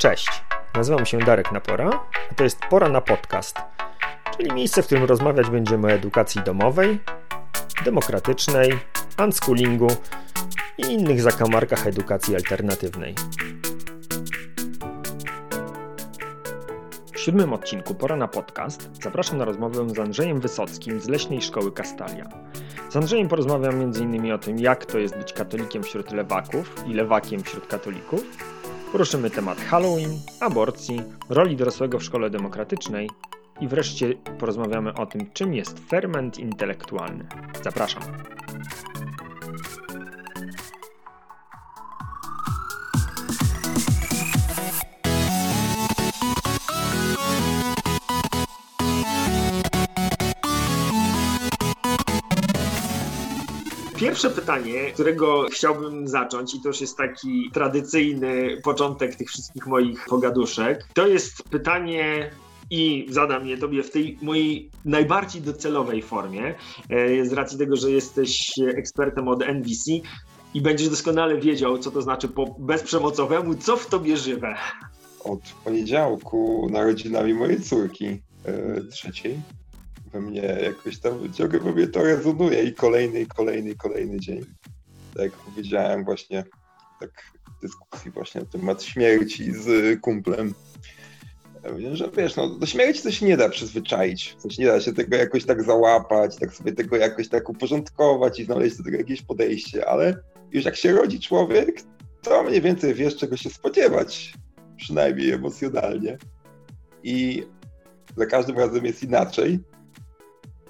Cześć, nazywam się Darek Napora, a to jest Pora na Podcast, czyli miejsce, w którym rozmawiać będziemy o edukacji domowej, demokratycznej, unschoolingu i innych zakamarkach edukacji alternatywnej. W siódmym odcinku Pora na Podcast zapraszam na rozmowę z Andrzejem Wysockim z Leśnej Szkoły Kastalia. Z Andrzejem porozmawiam m.in. o tym, jak to jest być katolikiem wśród lewaków i lewakiem wśród katolików, Poruszymy temat Halloween, aborcji, roli dorosłego w szkole demokratycznej i wreszcie porozmawiamy o tym, czym jest ferment intelektualny. Zapraszam. Pierwsze pytanie, którego chciałbym zacząć, i to już jest taki tradycyjny początek tych wszystkich moich pogaduszek, to jest pytanie i zadam je tobie w tej mojej najbardziej docelowej formie, e, z racji tego, że jesteś ekspertem od NVC i będziesz doskonale wiedział, co to znaczy po bezprzemocowemu, co w tobie żywe. Od poniedziałku narodzinami mojej córki, yy, trzeciej, we mnie jakoś tam ciągle we to rezonuje i kolejny, i kolejny, i kolejny dzień. Tak jak powiedziałem właśnie, tak w dyskusji właśnie na temat śmierci z kumplem, że wiesz, no do śmierci to się nie da przyzwyczaić, coś nie da się tego jakoś tak załapać, tak sobie tego jakoś tak uporządkować i znaleźć do tego jakieś podejście, ale już jak się rodzi człowiek, to mniej więcej wiesz, czego się spodziewać, przynajmniej emocjonalnie. I za każdym razem jest inaczej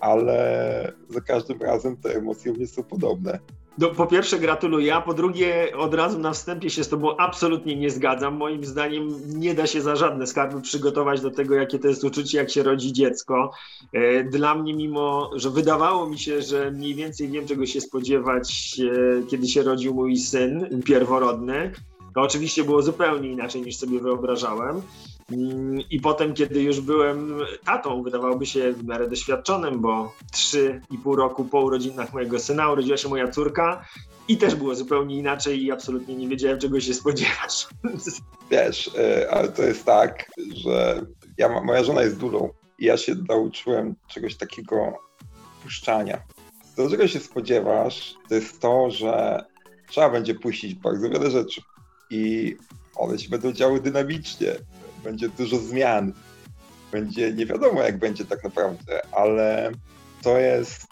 ale za każdym razem te emocje mnie są podobne. No, po pierwsze gratuluję, a po drugie od razu na wstępie się z tobą absolutnie nie zgadzam. Moim zdaniem nie da się za żadne skarby przygotować do tego, jakie to jest uczucie, jak się rodzi dziecko. E, dla mnie, mimo że wydawało mi się, że mniej więcej wiem, czego się spodziewać, e, kiedy się rodził mój syn pierworodny, to oczywiście było zupełnie inaczej niż sobie wyobrażałem. I potem, kiedy już byłem tatą, wydawałoby się w miarę doświadczonym, bo 3,5 roku po urodzinach mojego syna urodziła się moja córka i też było zupełnie inaczej i absolutnie nie wiedziałem, czego się spodziewać. Wiesz, e, ale to jest tak, że ja, moja żona jest dulą i ja się nauczyłem czegoś takiego puszczania. To, czego się spodziewasz, to jest to, że trzeba będzie puścić bardzo wiele rzeczy i one się będą działy dynamicznie będzie dużo zmian. Będzie nie wiadomo, jak będzie tak naprawdę, ale to jest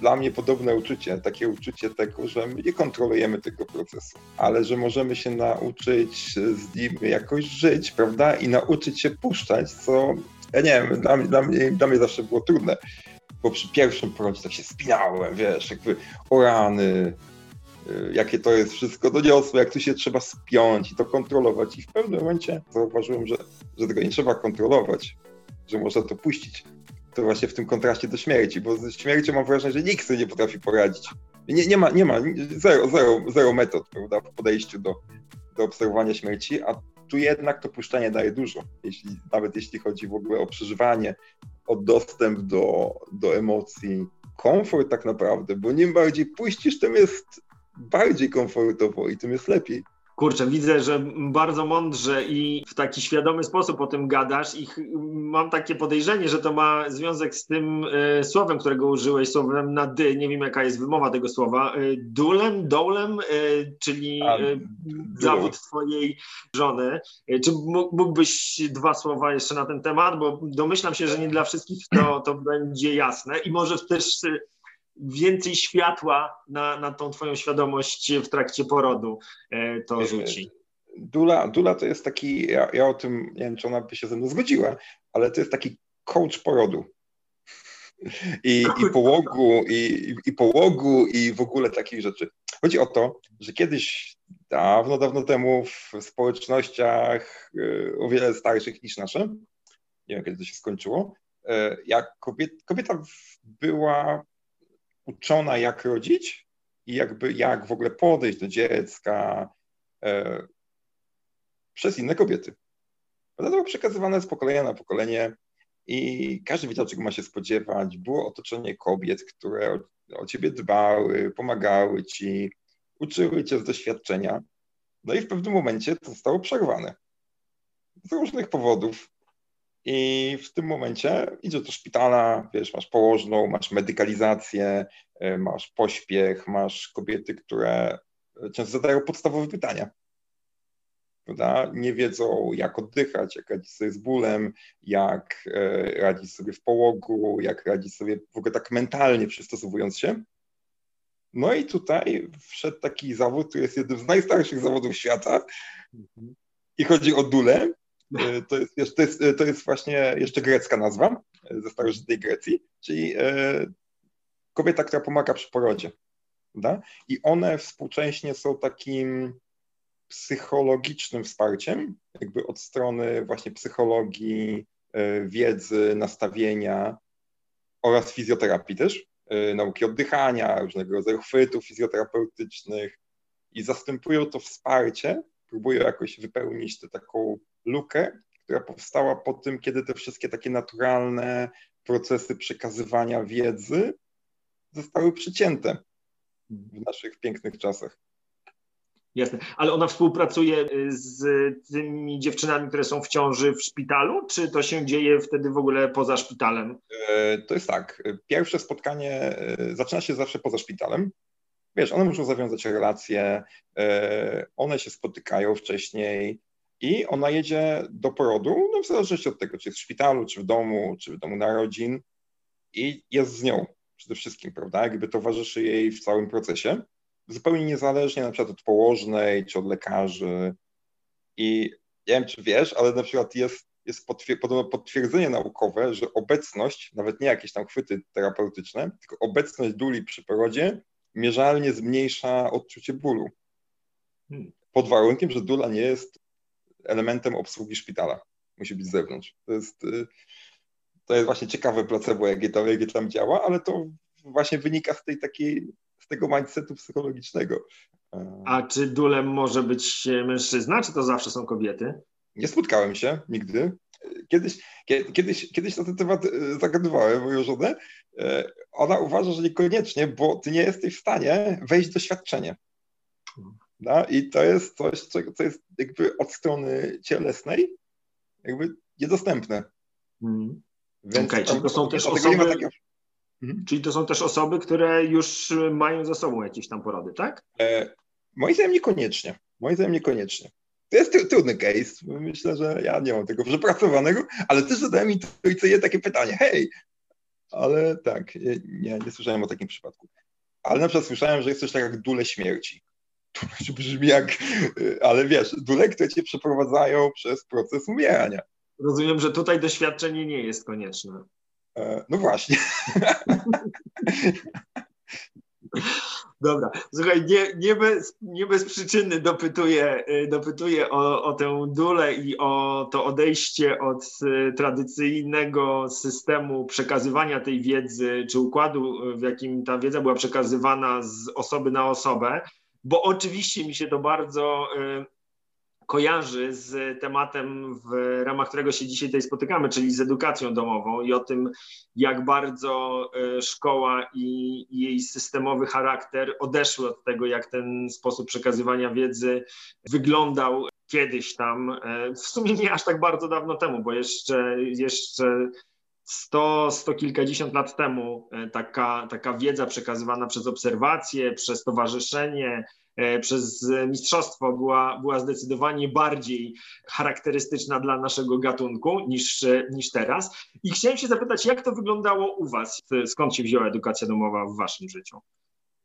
dla mnie podobne uczucie, takie uczucie tego, że my nie kontrolujemy tego procesu, ale że możemy się nauczyć z nim jakoś żyć, prawda? I nauczyć się puszczać, co ja nie wiem, dla mnie, dla mnie, dla mnie zawsze było trudne, bo przy pierwszym porodzie tak się spinałem, wiesz, jakby o rany, jakie to jest wszystko doniosłe, jak tu się trzeba spiąć i to kontrolować. I w pewnym momencie zauważyłem, że, że tego nie trzeba kontrolować, że można to puścić. To właśnie w tym kontraście do śmierci, bo ze śmiercią mam wrażenie, że nikt sobie nie potrafi poradzić. Nie, nie ma, nie ma zero, zero, zero metod prawda, w podejściu do, do obserwowania śmierci, a tu jednak to puszczanie daje dużo, jeśli, nawet jeśli chodzi w ogóle o przeżywanie, o dostęp do, do emocji, komfort tak naprawdę, bo im bardziej puścisz, tym jest bardziej komfortowo i tym jest lepiej. Kurczę, widzę, że bardzo mądrze i w taki świadomy sposób o tym gadasz i mam takie podejrzenie, że to ma związek z tym y, słowem, którego użyłeś, słowem na dy, nie wiem jaka jest wymowa tego słowa, y, dulem, dolem, y, czyli A, zawód twojej żony. Czy mógłbyś dwa słowa jeszcze na ten temat, bo domyślam się, że nie dla wszystkich to, to będzie jasne. I może też więcej światła na, na tą twoją świadomość w trakcie porodu e, to rzuci. Dula, Dula to jest taki, ja, ja o tym, nie wiem, czy ona by się ze mną zgodziła, ale to jest taki coach porodu. I, i połogu, i, i połogu, i w ogóle takich rzeczy. Chodzi o to, że kiedyś, dawno, dawno temu w społecznościach e, o wiele starszych niż nasze, nie wiem kiedy to się skończyło, e, jak kobieta, kobieta była uczona, jak rodzić i jakby jak w ogóle podejść do dziecka e, przez inne kobiety. To było przekazywane z pokolenia na pokolenie i każdy wiedział, czego ma się spodziewać. Było otoczenie kobiet, które o, o ciebie dbały, pomagały ci, uczyły cię z doświadczenia. No i w pewnym momencie to zostało przerwane. z różnych powodów. I w tym momencie idzie do szpitala, wiesz, masz położną, masz medykalizację, e, masz pośpiech, masz kobiety, które często zadają podstawowe pytania. Prawda? Nie wiedzą, jak oddychać, jak radzić sobie z bólem, jak e, radzić sobie w połogu, jak radzić sobie w ogóle tak mentalnie przystosowując się. No i tutaj wszedł taki zawód, który jest jednym z najstarszych zawodów świata i chodzi o dulę. E, to jest, to, jest, to jest właśnie jeszcze grecka nazwa e, ze starożytnej Grecji, czyli kobieta, która pomaga przy porodzie. Prawda? I one współcześnie są takim psychologicznym wsparciem, jakby od strony właśnie psychologii, e, wiedzy, nastawienia oraz fizjoterapii też, e, nauki oddychania, różnego rodzaju chwytów fizjoterapeutycznych i zastępują to wsparcie, próbują jakoś wypełnić tę taką lukę, która powstała po tym, kiedy te wszystkie takie naturalne procesy przekazywania wiedzy zostały przycięte w naszych pięknych czasach. Jasne. Ale ona współpracuje y, z tymi dziewczynami, które są w ciąży w szpitalu, czy to się dzieje wtedy w ogóle poza szpitalem? E, to jest tak. Pierwsze spotkanie e, zaczyna się zawsze poza szpitalem. Wiesz, one muszą zawiązać relacje, e, one się spotykają wcześniej i ona jedzie do porodu, no w zależności od tego, czy jest w szpitalu, czy w domu, czy w domu narodzin i jest z nią przede wszystkim, prawda? Jakby towarzyszy jej w całym procesie zupełnie niezależnie na przykład od położnej czy od lekarzy. I nie wiem, czy wiesz, ale na przykład jest, jest potwierdzenie naukowe, że obecność, nawet nie jakieś tam chwyty terapeutyczne, tylko obecność duli przy porodzie mierzalnie zmniejsza odczucie bólu. Hmm. Pod warunkiem, że dula nie jest elementem obsługi szpitala. Musi być z zewnątrz. To jest, y, to jest właśnie ciekawe placebo, jakie tam, jakie tam działa, ale to właśnie wynika z tej takiej z tego mindsetu psychologicznego. A czy dulem może być mężczyzna, czy to zawsze są kobiety? Nie spotkałem się nigdy. Kiedyś, kiedyś, kiedyś na ten temat e, zagadywałem moją żonę. E, ona uważa, że niekoniecznie, bo ty nie jesteś w stanie wejść w doświadczenie. No, I to jest coś, co jest jakby od strony cielesnej jakby niedostępne. Okej, okay, czyli to są też osoby... Takie... Mhm. Czyli to są też osoby, które już mają za sobą jakieś tam porody, tak? E, moim zdaniem niekoniecznie. Moim zdaniem niekoniecznie. To jest trudny case. Myślę, że ja nie mam tego przepracowanego, ale też zadałem intuicyjnie takie pytanie. Hej, ale tak, nie, nie słyszałem o takim przypadku. Ale na przykład słyszałem, że jest coś takiego jak dule śmierci. To brzmi jak, ale wiesz, dule, które cię przeprowadzają przez proces umierania. Rozumiem, że tutaj doświadczenie nie jest konieczne. E, no właśnie. Dobra, słuchaj, nie, nie, bez, nie bez przyczyny dopytuję, y, dopytuję o, o tę dulę i o to odejście od y, tradycyjnego systemu przekazywania tej wiedzy, czy układu, w jakim ta wiedza była przekazywana z osoby na osobę, bo oczywiście mi się to bardzo y, kojarzy z tematem, w ramach którego się dzisiaj tutaj spotykamy, czyli z edukacją domową i o tym, jak bardzo e, szkoła i jej systemowy charakter odeszły od tego, jak ten sposób przekazywania wiedzy wyglądał kiedyś tam, e, w sumie nie aż tak bardzo dawno temu, bo jeszcze, jeszcze sto, sto kilkadziesiąt lat temu e, taka, taka wiedza przekazywana przez obserwacje, przez towarzyszenie, E, przez mistrzostwo była, była zdecydowanie bardziej charakterystyczna dla naszego gatunku niż, niż teraz. I chciałem się zapytać, jak to wyglądało u Was? Skąd się wzięła edukacja domowa w Waszym życiu?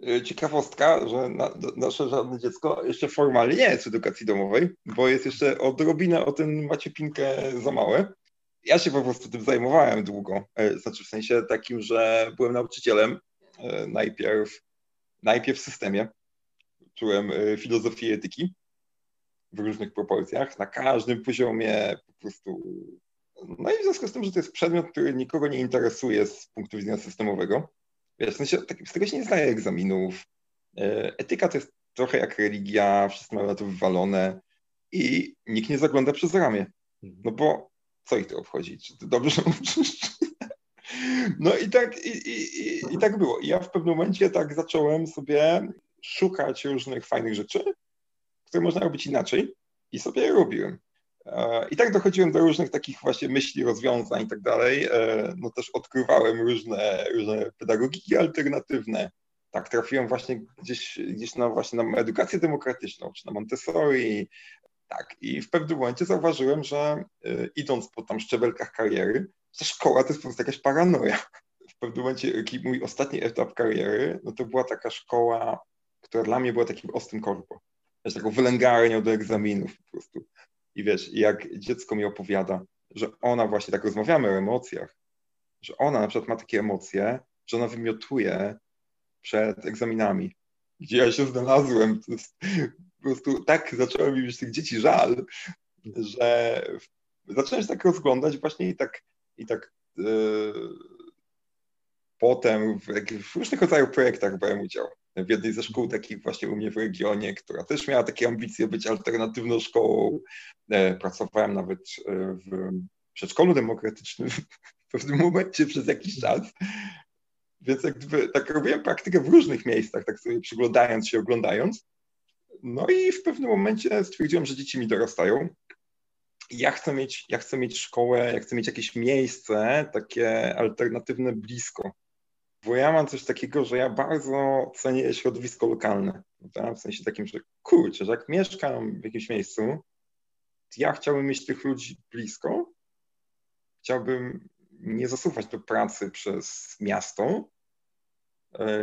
E, ciekawostka, że na, nasze żadne dziecko jeszcze formalnie nie jest w edukacji domowej, bo jest jeszcze odrobinę o tym maciupinkę za małe. Ja się po prostu tym zajmowałem długo, e, znaczy w sensie takim, że byłem nauczycielem najpierw, najpierw w systemie, czułem e, filozofię etyki w różnych proporcjach, na każdym poziomie po prostu. No i w związku z tym, że to jest przedmiot, który nikogo nie interesuje z punktu widzenia systemowego, wiesz, w sensie tak, z tego się nie zdaje egzaminów. E, etyka to jest trochę jak religia, wszyscy mają na to wywalone i nikt nie zagląda przez ramię. No bo co ich to obchodzi? Czy ty dobrze mówisz? No i tak, i, i, i, tak było. I ja w pewnym momencie tak zacząłem sobie szukać różnych fajnych rzeczy, które można robić inaczej i sobie je robiłem. I tak dochodziłem do różnych takich właśnie myśli, rozwiązań i tak dalej. No też odkrywałem różne, różne pedagogiki alternatywne. Tak, trafiłem właśnie gdzieś, gdzieś na właśnie na edukację demokratyczną, czy na Montessori. Tak, i w pewnym momencie zauważyłem, że idąc po tam szczebelkach kariery, ta szkoła to jest po prostu jakaś paranoja. W pewnym momencie mój ostatni etap kariery, no to była taka szkoła, która dla mnie była takim ostrym korpo. Wiesz, taką wylęgarnią do egzaminów po prostu. I wiesz, jak dziecko mi opowiada, że ona właśnie, tak rozmawiamy o emocjach, że ona na przykład ma takie emocje, że ona wymiotuje przed egzaminami, gdzie ja się znalazłem. Po prostu tak zacząłem mi być tych dzieci żal, że zacząłem się tak rozglądać właśnie i tak, i tak yy, potem w, w różnych rodzajach projektach brałem udział w jednej ze szkół takich właśnie u mnie w regionie, która też miała takie ambicje być alternatywną szkołą. E, pracowałem nawet e, w przedszkolu demokratycznym w pewnym momencie przez jakiś czas. Więc jak gdyby, tak robiłem praktykę w różnych miejscach, tak sobie przyglądając się, oglądając. No i w pewnym momencie stwierdziłem, że dzieci mi dorastają. Ja chcę mieć, ja chcę mieć szkołę, ja chcę mieć jakieś miejsce takie alternatywne blisko bo ja mam coś takiego, że ja bardzo cenię środowisko lokalne. W sensie takim, że kurczę, że jak mieszkam w jakimś miejscu, to ja chciałbym mieć tych ludzi blisko, chciałbym nie zasuwać do pracy przez miasto,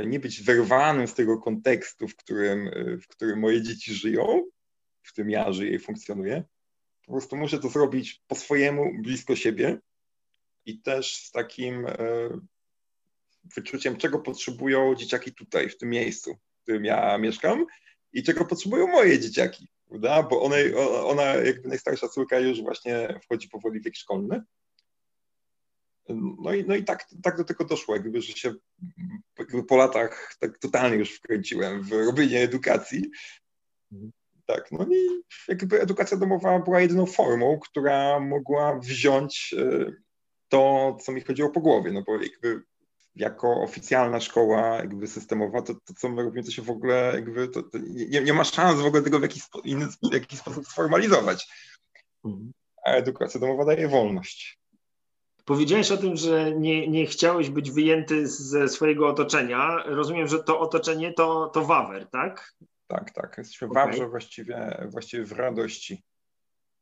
nie być wyrwanym z tego kontekstu, w którym, w którym moje dzieci żyją, w którym ja żyję i funkcjonuję. Po prostu muszę to zrobić po swojemu, blisko siebie i też z takim e, wyczuciem, czego potrzebują dzieciaki tutaj, w tym miejscu, w którym ja mieszkam i czego potrzebują moje dzieciaki, prawda? Bo one, ona, jakby najstarsza córka już właśnie wchodzi powoli w wiek szkolny. No i, no i tak, tak do tego doszło, jakby, że się po latach tak totalnie już wkręciłem w robienie edukacji. Tak, no i jakby edukacja domowa była jedyną formą, która mogła wziąć e, to, co mi chodziło po głowie, no bo jakby jako oficjalna szkoła jakby systemowa, to, to co my robimy, to się w ogóle jakby, to, to nie, nie, ma szans w ogóle tego w jakiś, inny, w jakiś sposób sformalizować. Mhm. A edukacja domowa daje wolność. Powiedziałeś o tym, że nie, nie chciałeś być wyjęty ze swojego otoczenia. Rozumiem, że to otoczenie to, to Wawer, tak? Tak, tak. Jesteśmy okay. właściwie, właściwie w radości.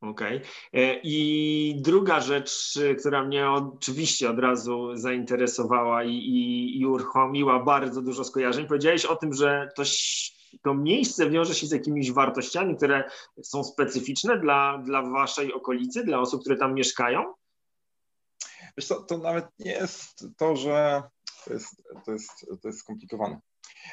Okej. Okay. E, I druga rzecz, która mnie oczywiście od razu zainteresowała i, i, i uruchomiła bardzo dużo skojarzeń, powiedziałeś o tym, że to, to miejsce wiąże się z jakimiś wartościami, które są specyficzne dla, dla waszej okolicy, dla osób, które tam mieszkają? Wiesz co, to nawet nie jest to, że to jest, to jest, to jest skomplikowane.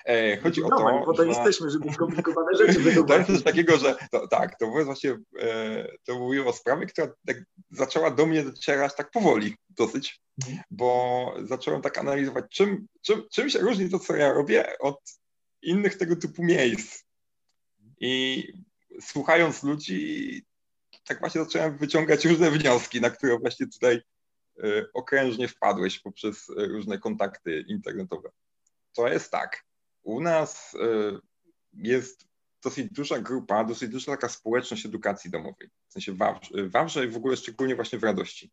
E, chodzi no, o to, bo to że... jesteśmy, żeby skomplikowane rzeczy wytłumaczyć. To jest coś takiego, że to, tak, to było właśnie, e, to mówiło o sprawie, która tak zaczęła do mnie docierać tak powoli dosyć, bo zacząłem tak analizować, czym, czym, czym się różni to, co ja robię od innych tego typu miejsc. I słuchając ludzi, tak właśnie zacząłem wyciągać różne wnioski, na które właśnie tutaj okrężnie wpadłeś poprzez różne kontakty internetowe. To jest tak, u nas y, jest dosyć duża grupa, dosyć duża taka społeczność edukacji domowej, w sensie Wawrze, Wawrze w ogóle szczególnie właśnie w Radości.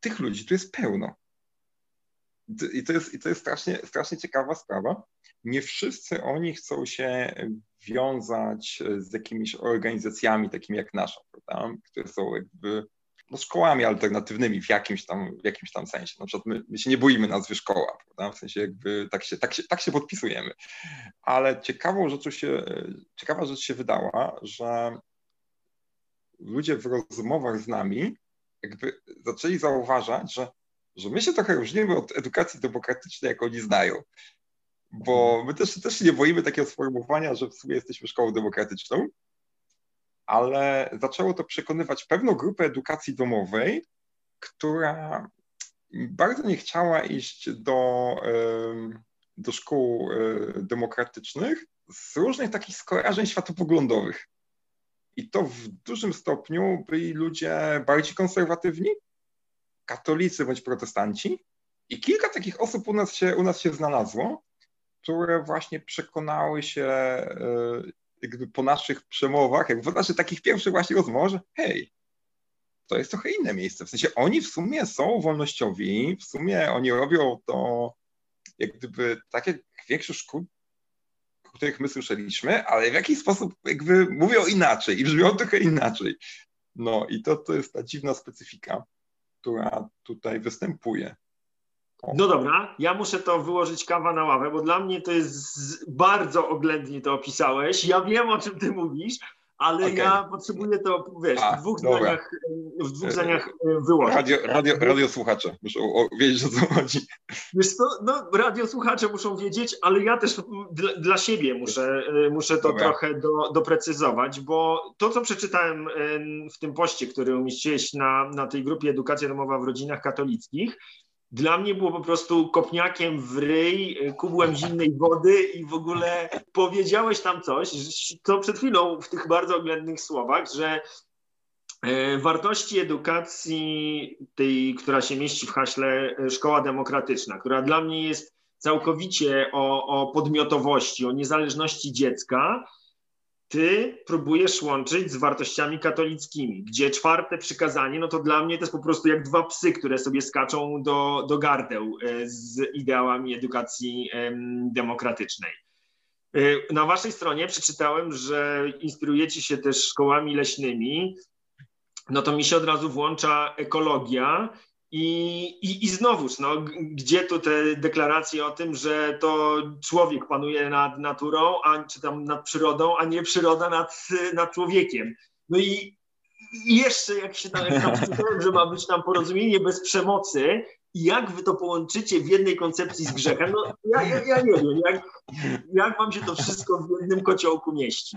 Tych ludzi tu jest pełno. I to jest, i to jest strasznie, strasznie ciekawa sprawa. Nie wszyscy oni chcą się wiązać z jakimiś organizacjami takimi jak nasza, prawda? które są jakby no, szkołami alternatywnymi w jakimś tam, w jakimś tam sensie. Na przykład my, my się nie boimy nazwy szkoła, prawda? w sensie jakby tak się, tak, się, tak się podpisujemy. Ale ciekawą rzeczą się, ciekawa rzecz się wydała, że ludzie w rozmowach z nami jakby zaczęli zauważać, że, że my się trochę różnimy od edukacji demokratycznej, jak oni znają. Bo my też, też nie boimy takiego sformułowania, że w sumie jesteśmy szkołą demokratyczną, ale zaczęło to przekonywać pewną grupę edukacji domowej, która bardzo nie chciała iść do, do szkół e, demokratycznych z różnych takich skojarzeń światopoglądowych. I to w dużym stopniu byli ludzie bardziej konserwatywni, katolicy bądź protestanci. I kilka takich osób u nas się, u nas się znalazło, które właśnie przekonały się, e, po naszych przemowach, jakby po naszych takich pierwszych właśnie rozmowach, że hej, to jest trochę inne miejsce. W sensie oni w sumie są wolnościowi, w sumie oni robią to jak gdyby tak jak większość szkół, o których my słyszeliśmy, ale w jakiś sposób jakby mówią inaczej i brzmią trochę inaczej. No i to, to jest ta dziwna specyfika, która tutaj występuje. No dobra, ja muszę to wyłożyć kawa na ławę, bo dla mnie to jest bardzo oględnie to opisałeś. Ja wiem, o czym ty mówisz, ale okay. ja potrzebuję to, wiesz, A, w dwóch zdaniach, w dwóch zdaniach e, wyłożyć. Radio, radio, radio słuchacze muszą wiedzieć, o co chodzi. Wiesz co, no radio słuchacze muszą wiedzieć, ale ja też dla, dla siebie muszę, e, muszę to Dobra. trochę do, doprecyzować, bo to, co przeczytałem w tym poście, który umieściłeś na, na tej grupie Edukacja Domowa w Rodzinach Katolickich, dla mnie było po prostu kopniakiem w ryj, kubłem zimnej wody i w ogóle powiedziałeś tam coś, co przed chwilą w tych bardzo oględnych słowach, że e, wartości edukacji tej, która się mieści w haśle e, szkoła demokratyczna, która dla mnie jest całkowicie o, o podmiotowości, o niezależności dziecka, ty próbujesz łączyć z wartościami katolickimi, gdzie czwarte przykazanie, no to dla mnie to jest po prostu jak dwa psy, które sobie skaczą do, do gardeł e, z ideałami edukacji demokratycznej. E, na waszej stronie przeczytałem, że inspirujecie się też szkołami leśnymi. No to mi się od razu włącza ekologia i, i, I znowuż, no, gdzie tu te deklaracje o tym, że to człowiek panuje nad naturą, a, czy tam nad przyrodą, a nie przyroda nad, nad człowiekiem. No i, i jeszcze, jak się tam, jak tam że ma być tam porozumienie bez przemocy, i jak wy to połączycie w jednej koncepcji z grzechem, no ja, ja, ja nie wiem, jak, jak wam się to wszystko w jednym kociołku mieści.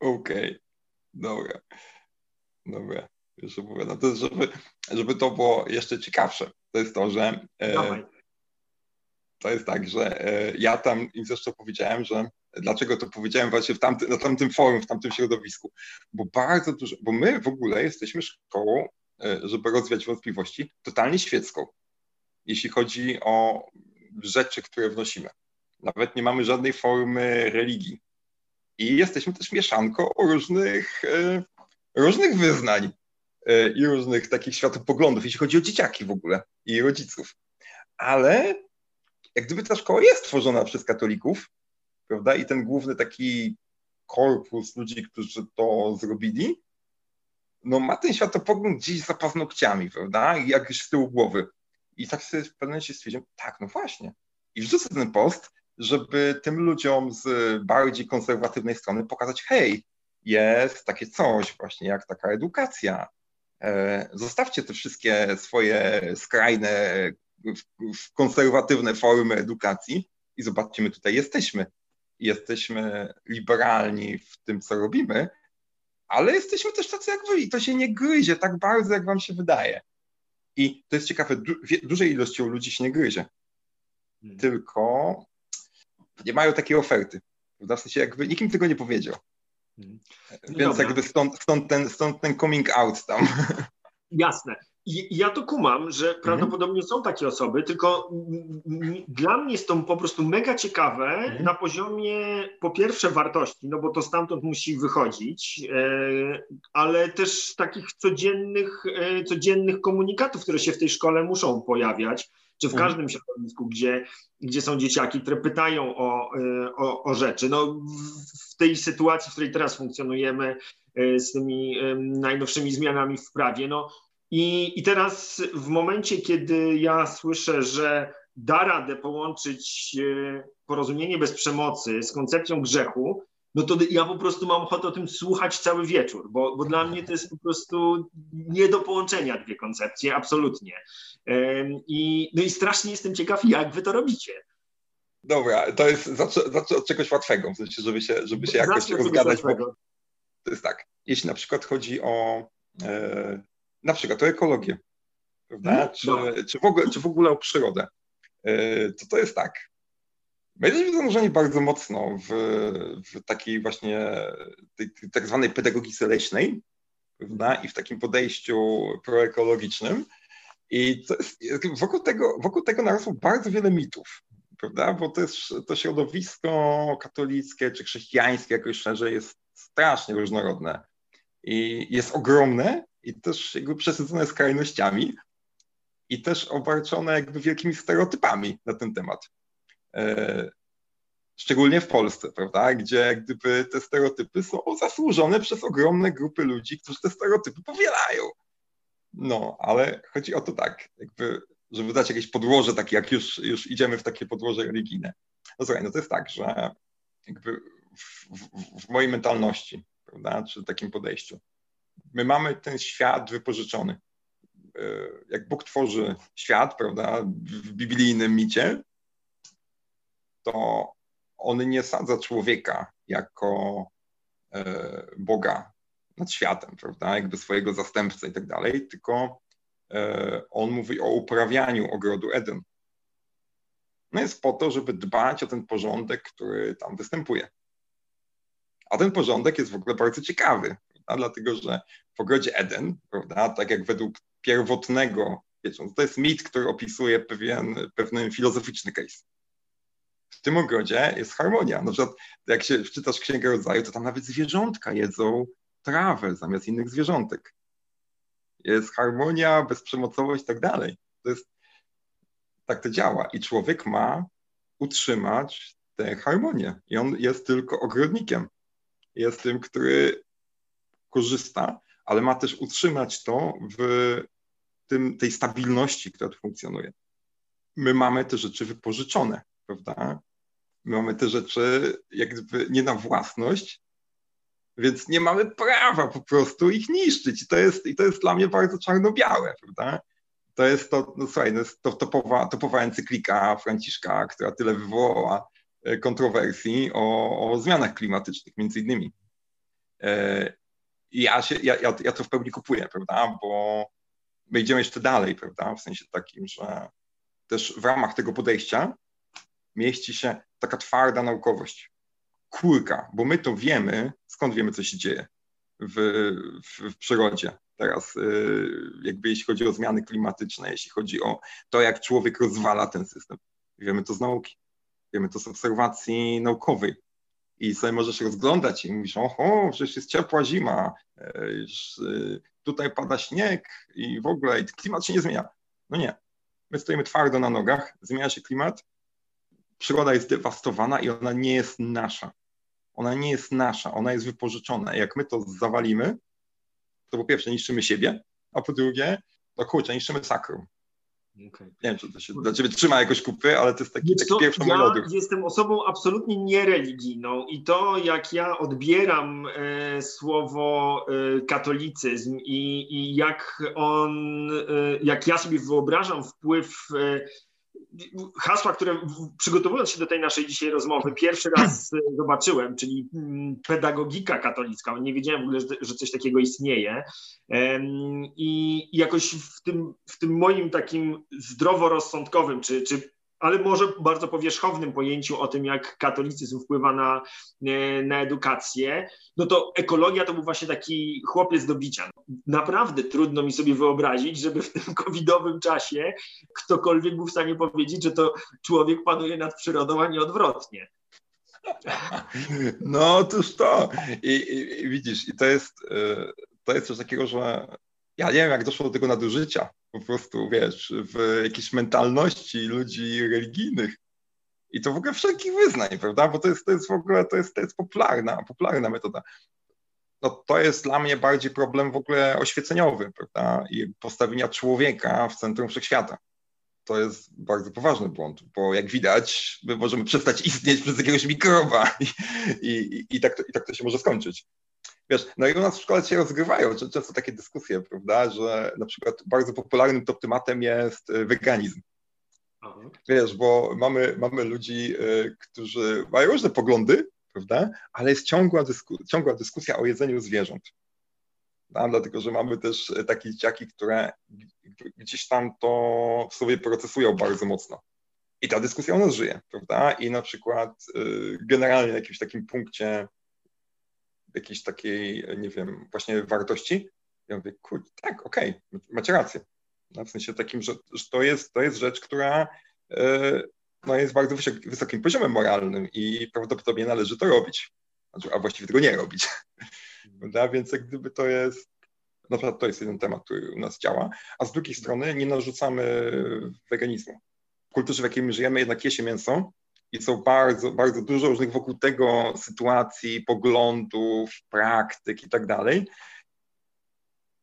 Okej, okay. dobra. Dobra już opowiadam. To jest, żeby, żeby to było jeszcze ciekawsze. To jest to, że e, to jest tak, że e, ja tam im zresztą powiedziałem, że dlaczego to powiedziałem właśnie w tamty, na tamtym forum, w tamtym środowisku, bo bardzo dużo, bo my w ogóle jesteśmy szkołą, e, żeby rozwiać wątpliwości, totalnie świecką, jeśli chodzi o rzeczy, które wnosimy. Nawet nie mamy żadnej formy religii. I jesteśmy też mieszanką różnych, e, różnych wyznań. E, i różnych takich światopoglądów, jeśli chodzi o dzieciaki w ogóle i rodziców. Ale jak gdyby ta szkoła jest tworzona przez katolików, prawda, i ten główny taki korpus ludzi, którzy to zrobili, no ma ten światopogląd gdzieś za paznokciami, prawda, i jakiś z tyłu głowy. I tak sobie w pewnym momencie stwierdziłem, tak, no właśnie. I wrzucę ten post, żeby tym ludziom z bardziej konserwatywnej strony pokazać, hej, jest takie coś właśnie jak taka edukacja, zostawcie te wszystkie swoje skrajne, konserwatywne formy edukacji i zobaczcie, my tutaj jesteśmy. Jesteśmy liberalni w tym, co robimy, ale jesteśmy też tacy jak wy i to się nie gryzie tak bardzo, jak wam się wydaje. I to jest ciekawe, du dużej ilością ludzi się nie gryzie. Hmm. Tylko nie mają takiej oferty. W sensie jakby nikim tego nie powiedział. Mhm. Więc dobra. jakby stąd, stąd, ten, stąd ten coming out tam. Jasne. I ja to kumam, że mhm. prawdopodobnie są takie osoby, tylko dla mnie jest to po prostu mega ciekawe mhm. na poziomie po pierwsze wartości, no bo to stamtąd musi wychodzić, e, ale też takich codziennych, e, codziennych komunikatów, które się w tej szkole muszą pojawiać czy w mhm. każdym środowisku, gdzie, gdzie są dzieciaki, które pytają o, e, o, o rzeczy. No, w tej sytuacji, w której teraz funkcjonujemy e, z tymi e, najnowszymi zmianami w prawie, no i, i teraz w momencie, kiedy ja słyszę, że da radę połączyć porozumienie bez przemocy z koncepcją grzechu, no to ja po prostu mam ochotę o tym słuchać cały wieczór, bo, bo dla mnie to jest po prostu nie do połączenia dwie koncepcje, absolutnie. I, no i strasznie jestem ciekaw, jak wy to robicie. Dobra, to jest zacznę od czegoś łatwego, w sensie, żeby się, żeby się jakoś rozgadać. Bo to jest tak, jeśli na przykład chodzi o e, na przykład o ekologię, prawda? Hmm? Czy, no. czy, w ogóle, czy w ogóle o przyrodę, e, to to jest tak. My jesteśmy zanurzeni bardzo mocno w, w takiej właśnie tej, tak zwanej pedagogii leśnej prawda? i w takim podejściu proekologicznym. I jest, wokół, tego, wokół tego narosło bardzo wiele mitów. prawda? Bo jest, to środowisko katolickie czy chrześcijańskie jakoś szerzej jest strasznie różnorodne i jest ogromne i też jakby przesycone skrajnościami i też obarczone jakby wielkimi stereotypami na ten temat. E, szczególnie w Polsce, prawda, gdzie gdyby te stereotypy są zasłużone przez ogromne grupy ludzi, którzy te stereotypy powielają. No, ale chodzi o to tak, jakby, żeby dać jakieś podłoże, takie jak już, już idziemy w takie podłoże religijne. No słuchaj, no to jest tak, że jakby w, w, w mojej mentalności, prawda, czy takim podejściu, my mamy ten świat wypożyczony. E, jak Bóg tworzy świat, prawda, w biblijnym micie, to on nie sadza człowieka jako e, Boga nad światem, prawda, jakby swojego zastępcę i tak dalej, tylko e, on mówi o uprawianiu ogrodu Eden. No jest po to, żeby dbać o ten porządek, który tam występuje. A ten porządek jest w ogóle bardzo ciekawy, prawda? dlatego że w ogrodzie Eden, prawda, tak jak według pierwotnego, wiecie, to jest mit, który opisuje pewien, pewien filozoficzny case w tym ogrodzie jest harmonia. Na przykład, jak się wczytasz Księgę Rodzaju, to tam nawet zwierzątka jedzą trawę zamiast innych zwierzątek. Jest harmonia, bezprzemocowość i tak dalej. To jest, tak to działa. I człowiek ma utrzymać tę harmonię. I on jest tylko ogrodnikiem. Jest tym, który korzysta, ale ma też utrzymać to w tym, tej stabilności, która tu funkcjonuje. My mamy te rzeczy wypożyczone prawda? My mamy te rzeczy jakby nie na własność, więc nie mamy prawa po prostu ich niszczyć. I to jest, i to jest dla mnie bardzo czarno-białe, prawda? To jest to, no słuchaj, to jest to topowa, topowa encyklika Franciszka, która tyle wywołała e, kontrowersji o, o zmianach klimatycznych, między innymi. E, ja, się, ja, ja, ja to w pełni kupuję, prawda? Bo my idziemy jeszcze dalej, prawda? W sensie takim, że też w ramach tego podejścia mieści się taka twarda naukowość. Kurka, bo my to wiemy, skąd wiemy, co się dzieje w, w, w przyrodzie. Teraz, y, jakby jeśli chodzi o zmiany klimatyczne, jeśli chodzi o to, jak człowiek rozwala ten system. Wiemy to z nauki, wiemy to z obserwacji naukowej. I sobie możesz rozglądać i mówisz, oho, przecież jest ciepła zima, y, tutaj pada śnieg i w ogóle i klimat się nie zmienia. No nie. My stoimy twardo na nogach, zmienia się klimat, przyroda jest dewastowana i ona nie jest nasza. Ona nie jest nasza, ona jest wypożyczona. Jak my to zawalimy, to po pierwsze niszczymy siebie, a po drugie, to kurczę, niszczymy sakrum. Okay. Nie wiem, czy to się dla ciebie trzyma jakoś kupy, ale to jest taki, taki pierwszy ja melodium. jestem osobą absolutnie niereligijną i to, jak ja odbieram e, słowo e, katolicyzm i, i jak on, e, jak ja sobie wyobrażam wpływ e, hasła, które przygotowując się do tej naszej dzisiaj rozmowy, pierwszy raz zobaczyłem, czyli mm, pedagogika katolicka. Nie wiedziałem w ogóle, że coś takiego istnieje. I jakoś w tym, w tym moim takim zdroworozsądkowym, czy, czy ale może bardzo powierzchownym pojęciu o tym, jak katolicyzm wpływa na, e, na edukację, no to ekologia to był właśnie taki chłopiec do bicia. Naprawdę trudno mi sobie wyobrazić, żeby w tym covidowym czasie ktokolwiek był w stanie powiedzieć, że to człowiek panuje nad przyrodą, a nie odwrotnie. No otóż to. I, i, i widzisz, i to jest, e, to jest coś takiego, że ja nie wiem, jak doszło do tego nadużycia, po prostu, wiesz, w jakiejś mentalności ludzi religijnych. I to w ogóle wszelkich wyznań, prawda? Bo to jest, to jest w ogóle, to jest, to jest popularna, popularna metoda. No to jest dla mnie bardziej problem w ogóle oświeceniowy, prawda? I postawienia człowieka w centrum wszechświata. To jest bardzo poważny błąd, bo jak widać, my możemy przestać istnieć przez jakiegoś mikroba i, i, i, tak, to, i tak to się może skończyć. Wiesz, no i u nas w szkole się rozgrywają często takie dyskusje, prawda, że na przykład bardzo popularnym top tematem jest y, weganizm. Aha. Wiesz, bo mamy, mamy ludzi, y, którzy mają różne poglądy, prawda, ale jest ciągła, dysku, ciągła dyskusja o jedzeniu zwierząt. No, dlatego, że mamy też takie dzieciaki, które gdzieś tam to sobie procesują bardzo mocno. I ta dyskusja u nas żyje, prawda? I na przykład y, generalnie na jakimś takim punkcie jakiejś takiej, nie wiem, właśnie wartości. Ja mówię, kurde, tak, okej, okay, macie rację. No, w sensie takim, że, że, to, jest, to jest rzecz, która e, no, jest bardzo wysokim poziomem moralnym i prawdopodobnie należy to robić, znaczy, a właściwie tego nie robić. Prawda? Więc jak gdyby to jest, na przykład to jest jeden temat, który u nas działa, a z drugiej strony nie narzucamy weganizmu. W kulturze, w jakiej my żyjemy, jednak je się mięso i są bardzo, bardzo dużo różnych wokół tego sytuacji, poglądów, praktyk i tak dalej,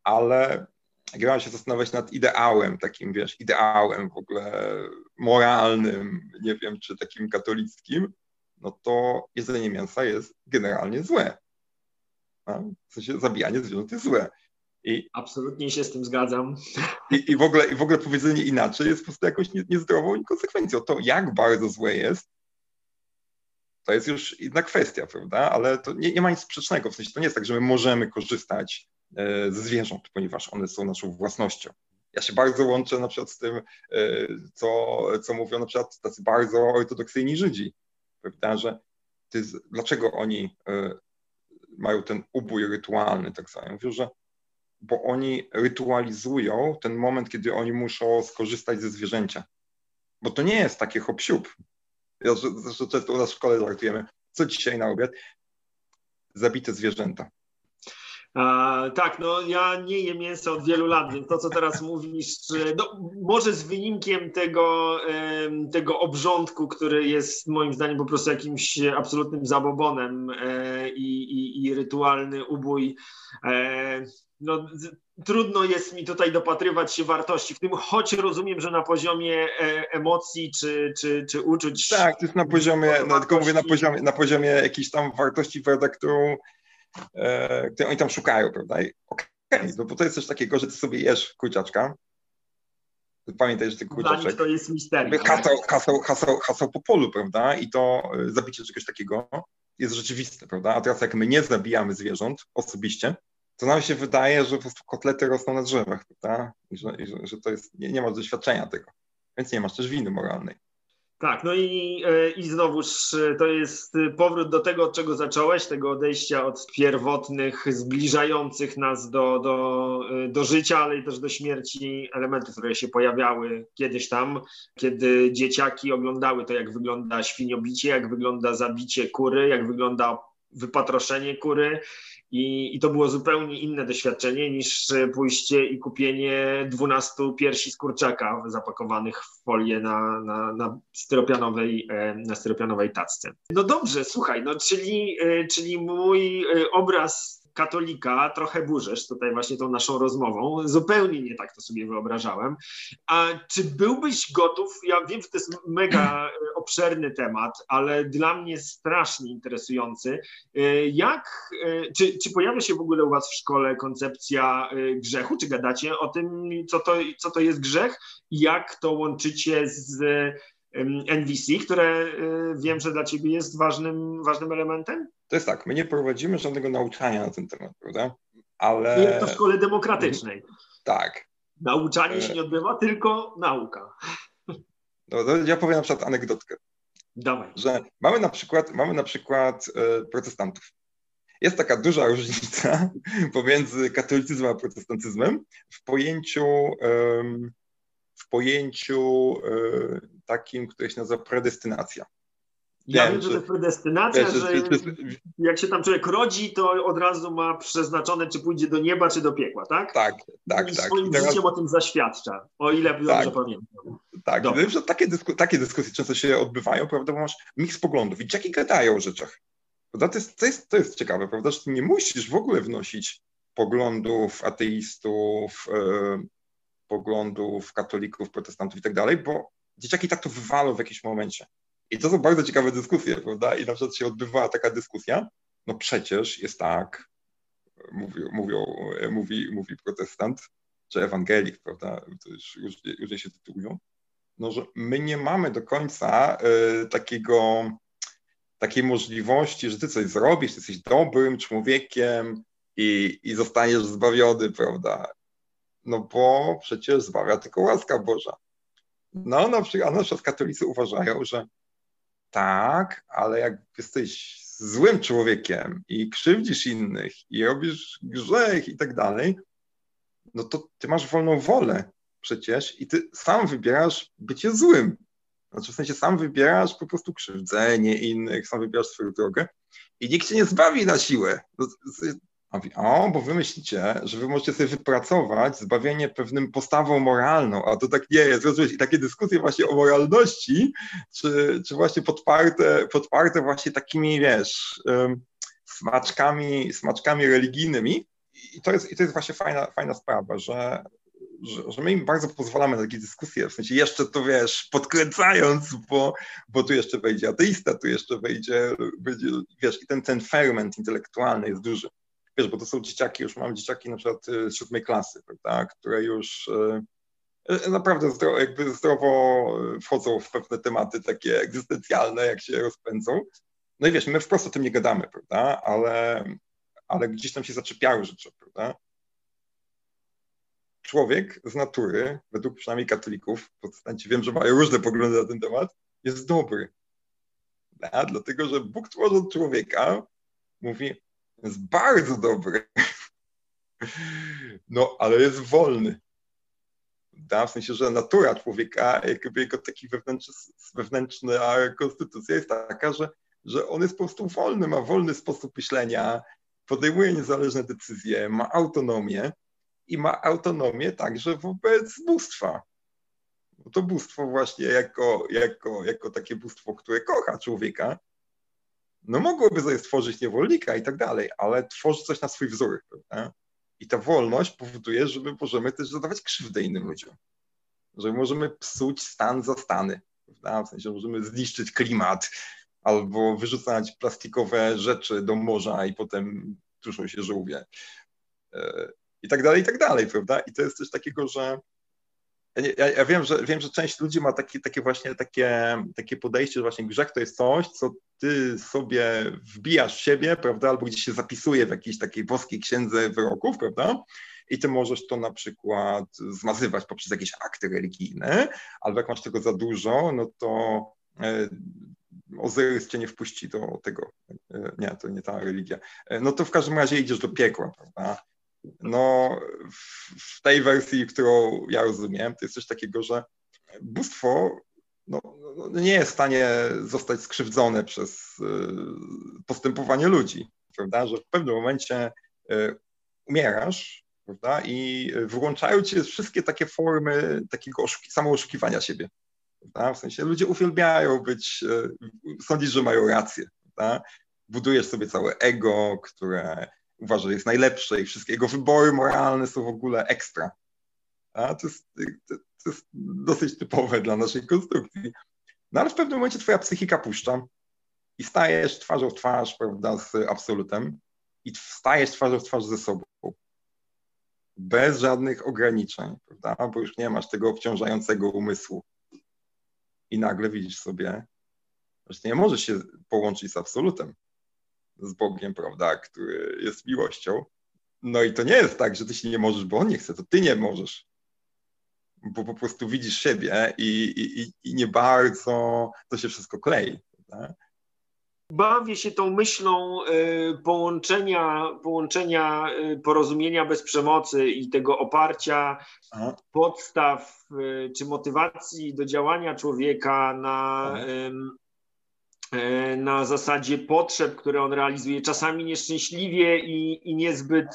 ale jak ja się zastanawiać nad ideałem, takim, wiesz, ideałem w ogóle moralnym, nie wiem, czy takim katolickim, no to jedzenie mięsa jest generalnie złe. W sensie zabijanie zwierząt jest złe. I, Absolutnie się z tym zgadzam. I, i, w, ogóle, I w ogóle powiedzenie inaczej jest po prostu jakąś nie, niezdrową konsekwencją. To, jak bardzo złe jest, to jest już inna kwestia, prawda? Ale to nie, nie ma nic sprzecznego. W sensie to nie jest tak, że my możemy korzystać e, ze zwierząt, ponieważ one są naszą własnością. Ja się bardzo łączę na przykład z tym, e, co, co mówią na przykład tacy bardzo ortodoksyjni Żydzi, prawda? Że ty, dlaczego oni e, mają ten ubój rytualny, tak samo. Mówią, że bo oni rytualizują ten moment, kiedy oni muszą skorzystać ze zwierzęcia. Bo to nie jest takie hop Ja zresztą często u nas w szkole żartujemy, co dzisiaj na obiad? Zabite zwierzęta. A, tak, no ja nie jem mięsa od wielu lat, więc to, co teraz mówisz, no, może z wynikiem tego, tego obrządku, który jest moim zdaniem po prostu jakimś absolutnym zabobonem e, i, i, i rytualny ubój. E, no, trudno jest mi tutaj dopatrywać się wartości w tym, choć rozumiem, że na poziomie e, emocji czy, czy, czy uczuć. Tak, to jest na poziomie, no, tylko mówię na poziomie, na poziomie jakiejś tam wartości, prawda, którą e, oni tam szukają, prawda? Okej, okay, no bo to jest coś takiego, że ty sobie jesz kurczaczka, pamiętaj, że ty kurczaczek... to jest misterium. Hasał, hasał, hasał, hasał po polu, prawda? I to e, zabicie czegoś takiego jest rzeczywiste, prawda? A teraz jak my nie zabijamy zwierząt osobiście, to nam się wydaje, że po prostu kotlety rosną na drzewach, prawda? I że, i że, że to jest, nie, nie masz doświadczenia tego, więc nie masz też winy moralnej. Tak, no i, e, i znowuż e, to jest powrót do tego, od czego zacząłeś, tego odejścia od pierwotnych, zbliżających nas do, do, e, do życia, ale też do śmierci elementów, które się pojawiały kiedyś tam, kiedy dzieciaki oglądały to, jak wygląda świniobicie, jak wygląda zabicie kury, jak wygląda wypatroszenie kury, i, I to było zupełnie inne doświadczenie niż pójście i kupienie 12 piersi z kurczaka zapakowanych w folię na, na, na, styropianowej, e, na styropianowej tacce. No dobrze, słuchaj, no czyli, e, czyli mój e, obraz katolika trochę burzesz tutaj właśnie tą naszą rozmową. Zupełnie nie tak to sobie wyobrażałem. A czy byłbyś gotów, ja wiem, że to jest mega e, obszerny temat, ale dla mnie strasznie interesujący. E, jak, e, czy, czy pojawia się w ogóle u was w szkole koncepcja grzechu? Czy gadacie o tym, co to, co to jest grzech? I jak to łączycie z NVC, które wiem, że dla ciebie jest ważnym, ważnym elementem? To jest tak, my nie prowadzimy żadnego nauczania na ten temat, prawda? Ale... Nie to w szkole demokratycznej. Tak. Nauczanie się nie odbywa, tylko nauka. No, ja powiem na przykład anegdotkę. Dawaj. Że mamy na przykład, mamy na przykład e, protestantów. Jest taka duża różnica pomiędzy katolicyzmem a protestantyzmem w pojęciu, w pojęciu e, takim, które się nazywa predestynacja. Ja wiem, że to jest predestynacja, wiesz, że jak się tam człowiek rodzi, to od razu ma przeznaczone, czy pójdzie do nieba, czy do piekła, tak? Tak, tak, I tak. swoim teraz... życiem o tym zaświadcza, o ile tak, dobrze pamiętam. Tak, wiem, że takie, dysku, takie dyskusje często się odbywają, prawda, bo masz miks poglądów i dzieciaki gadają o rzeczach. Prawda? To, jest, to, jest, to jest ciekawe, prawda, że ty nie musisz w ogóle wnosić poglądów ateistów, e, poglądów katolików, protestantów i tak dalej, bo dzieciaki tak to wywalą w jakimś momencie. I to są bardzo ciekawe dyskusje, prawda? I na przykład się odbywała taka dyskusja, no przecież jest tak, mówią, mówią, mówi, mówi protestant, czy ewangelik, prawda, to już różnie, różnie się tytułują, no, że my nie mamy do końca y, takiego, takiej możliwości, że ty coś zrobisz, jesteś dobrym człowiekiem i, i zostaniesz zbawiony, prawda? No bo przecież zbawia tylko łaska Boża. No, na przykład, a na przykład katolicy uważają, że tak, ale jak jesteś złym człowiekiem i krzywdzisz innych i robisz grzech i tak dalej, no to ty masz wolną wolę przecież i ty sam wybierasz bycie złym. Znaczy w sensie sam wybierasz po prostu krzywdzenie innych, sam wybierasz swoją drogę i nikt cię nie zbawi na siłę. Mówi, o, bo wy myślicie, że wy możecie sobie wypracować zbawienie pewnym postawą moralną, a to tak nie jest. Rozumiesz? I takie dyskusje właśnie o moralności, czy, czy właśnie podparte, podparte właśnie takimi, wiesz, smaczkami, smaczkami religijnymi. I to jest, i to jest właśnie fajna, fajna sprawa, że, że, że, my im bardzo pozwalamy na takie dyskusje, w sensie jeszcze to wiesz, podkręcając, bo, bo tu jeszcze wejdzie ateista, tu jeszcze wejdzie, wejdzie wiesz, i ten, ten ferment intelektualny jest duży wiesz, bo to są dzieciaki, już mam dzieciaki na przykład z siódmej klasy, prawda, które już e, naprawdę zdrowo, jakby zdrowo wchodzą w pewne tematy takie egzystencjalne, jak się rozpędzą. No i wiesz, my wprost o tym nie gadamy, prawda, ale, ale gdzieś tam się zaczepiały rzeczy, prawda. Człowiek z natury, według przynajmniej katolików, protestanci wiem, że mają różne poglądy na ten temat, jest dobry. Dlatego, że Bóg tworząc człowieka mówi, jest bardzo dobry. No, ale jest wolny. Da? W sensie, że natura człowieka, jakby jego taki wewnętrzny, wewnętrzna konstytucja jest taka, że, że on jest po prostu wolny, ma wolny sposób myślenia, podejmuje niezależne decyzje, ma autonomię i ma autonomię także wobec bóstwa. To bóstwo właśnie jako, jako, jako takie bóstwo, które kocha człowieka, no mogłoby sobie stworzyć niewolnika i tak dalej, ale tworzy coś na swój wzór. Prawda? I ta wolność powoduje, że my możemy też zadawać krzywdę innym ludziom. Że możemy psuć stan za stany. Prawda? W sensie możemy zniszczyć klimat albo wyrzucać plastikowe rzeczy do morza i potem tuszą się żółwie. E, I tak dalej, i tak dalej, prawda? I to jest coś takiego, że ja, ja, wiem, że, wiem, że część ludzi ma takie, właśnie takie, takie podejście, że właśnie grzech to jest coś, co ty sobie wbijasz w siebie, prawda, albo gdzieś się zapisuje w jakiejś takiej boskiej księdze wyroków, prawda, i ty możesz to na przykład zmazywać poprzez jakieś akty religijne, albo jak masz tego za dużo, no to e, Ozyrys cię nie wpuści do tego, e, nie, to nie ta religia, e, no to w każdym razie idziesz do piekła, prawda, no w tej wersji, którą ja rozumiem, to jest coś takiego, że bóstwo no, no, nie jest w stanie zostać skrzywdzone przez y, postępowanie ludzi, prawda? Że w pewnym momencie y, umierasz, prawda? I wyłączają cię wszystkie takie formy takiego oszuki- samooszukiwania siebie. Prawda? W sensie ludzie uwielbiają być, y, sądzić, że mają rację, prawda? Budujesz sobie całe ego, które uważa, że jest najlepsze i wszystkie jego wybory moralne są w ogóle ekstra. A to jest, to jest dosyć typowe dla naszej konstrukcji. No ale w pewnym momencie twoja psychika puszcza i stajesz twarzą w twarz, prawda, z absolutem i stajesz twarzą w twarz ze sobą. Bez żadnych ograniczeń, prawda, bo już nie masz tego obciążającego umysłu. I nagle widzisz sobie, że nie możesz się połączyć z absolutem z Bogiem, prawda, który jest miłością. No i to nie jest tak, że ty się nie możesz, bo on nie chce, to ty nie możesz. Bo po prostu widzisz siebie i, i, i nie bardzo to się wszystko klei. Prawda? Bawię się tą myślą y, połączenia, połączenia y, porozumienia bez przemocy i tego oparcia Aha. podstaw y, czy motywacji do działania człowieka na, na zasadzie potrzeb, które on realizuje, czasami nieszczęśliwie i, i niezbyt,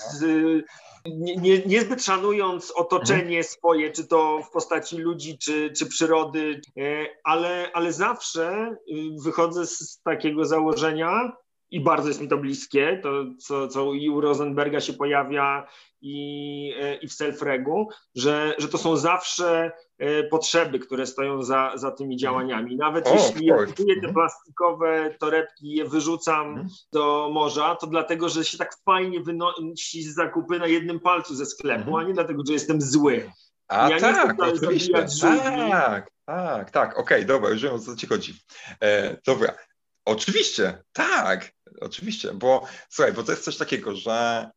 nie, nie, niezbyt szanując otoczenie mhm. swoje, czy to w postaci ludzi, czy, czy przyrody, e, ale, ale zawsze y, wychodzę z takiego założenia, i bardzo jest mi to bliskie, to co, co i u Rosenberga się pojawia i, e, i w Selfregu, że, że to są zawsze e, potrzeby, które stoją za, za tymi działaniami. Nawet o, jeśli ja kupuję te plastikowe torebki i je wyrzucam mhm. do morza, to dlatego, że się tak fajnie wynosi z zakupy na jednym palcu ze sklepu, mhm. a nie dlatego, że jestem zły. A ja tak, oczywiście. Tak, tak, tak. Okej, okay, dobra, już wiem o co ci chodzi. E, dobra, oczywiście, tak oczywiście, bo słuchaj, bo to jest coś takiego, że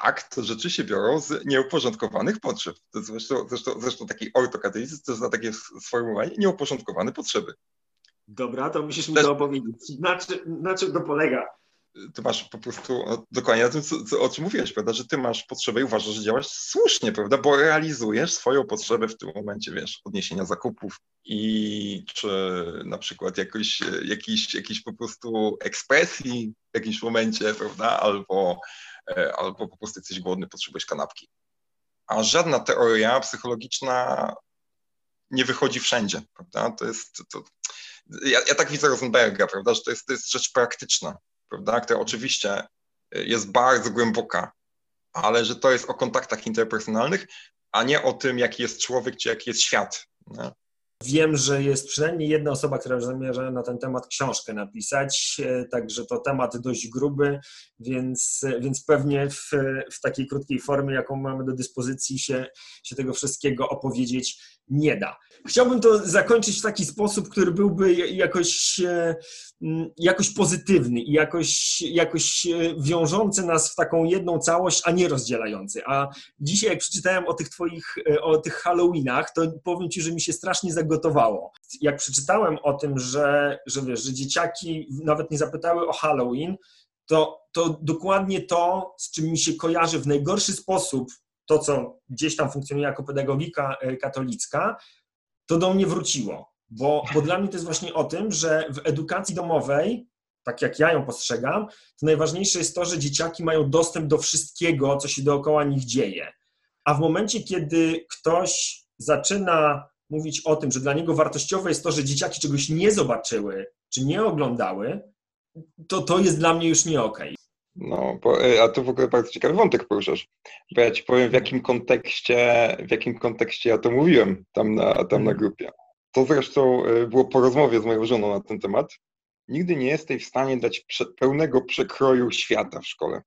tak, to rzeczy się biorą z nieuporządkowanych potrzeb. To zresztą, zresztą, zresztą taki ortokatolicyzm to jest na takie sformułowanie nieuporządkowane potrzeby. Dobra, to musisz mi Też... to opowiedzieć. Na, czy, na czym to polega? ty masz po prostu no, dokładnie na tym, co, co, o czym mówiłeś, prawda, że ty masz potrzebę i uważasz, że działasz słusznie, prawda, bo realizujesz swoją potrzebę w tym momencie, wiesz, odniesienia zakupów i czy na przykład jakoś, jakiś, jakiś po prostu ekspresji w jakimś momencie, prawda, albo, e, albo po prostu jesteś głodny, potrzebujesz kanapki. A żadna teoria psychologiczna nie wychodzi wszędzie, prawda, to jest, to, ja, ja tak widzę Rosenberga, prawda, że to jest, to jest rzecz praktyczna, prawda, która oczywiście jest bardzo głęboka, ale że to jest o kontaktach interpersonalnych, a nie o tym, jaki jest człowiek, czy jaki jest świat. Nie? Wiem, że jest przynajmniej jedna osoba, która zamierza na ten temat książkę napisać, e, także to temat dość gruby, więc, więc pewnie w, w takiej krótkiej formie, jaką mamy do dyspozycji, się, się tego wszystkiego opowiedzieć nie da. Chciałbym to zakończyć w taki sposób, który byłby jakoś, e, jakoś pozytywny i jakoś, jakoś e, wiążący nas w taką jedną całość, a nie rozdzielający. A dzisiaj, jak przeczytałem o tych Twoich, e, o tych Halloweenach, to powiem Ci, że mi się strasznie zagotowało. Jak przeczytałem o tym, że, że wiesz, że dzieciaki nawet nie zapytały o Halloween, to, to dokładnie to, z czym mi się kojarzy w najgorszy sposób to, co gdzieś tam funkcjonuje jako pedagogika katolicka, to do mnie wróciło. Bo, bo dla mnie to jest właśnie o tym, że w edukacji domowej, tak jak ja ją postrzegam, to najważniejsze jest to, że dzieciaki mają dostęp do wszystkiego, co się dookoła nich dzieje. A w momencie, kiedy ktoś zaczyna mówić o tym, że dla niego wartościowe jest to, że dzieciaki czegoś nie zobaczyły czy nie oglądały, to to jest dla mnie już nie okej. Okay. No, e, a tu w ogóle bardzo ciekawy wątek poruszasz. Bo ja ci powiem, w jakim kontekście, w jakim kontekście ja to mówiłem tam na, tam na mhm. grupie. To zresztą e, było po rozmowie z moją żoną na ten temat. Nigdy nie jesteś w stanie dać pełnego przekroju świata w szkole.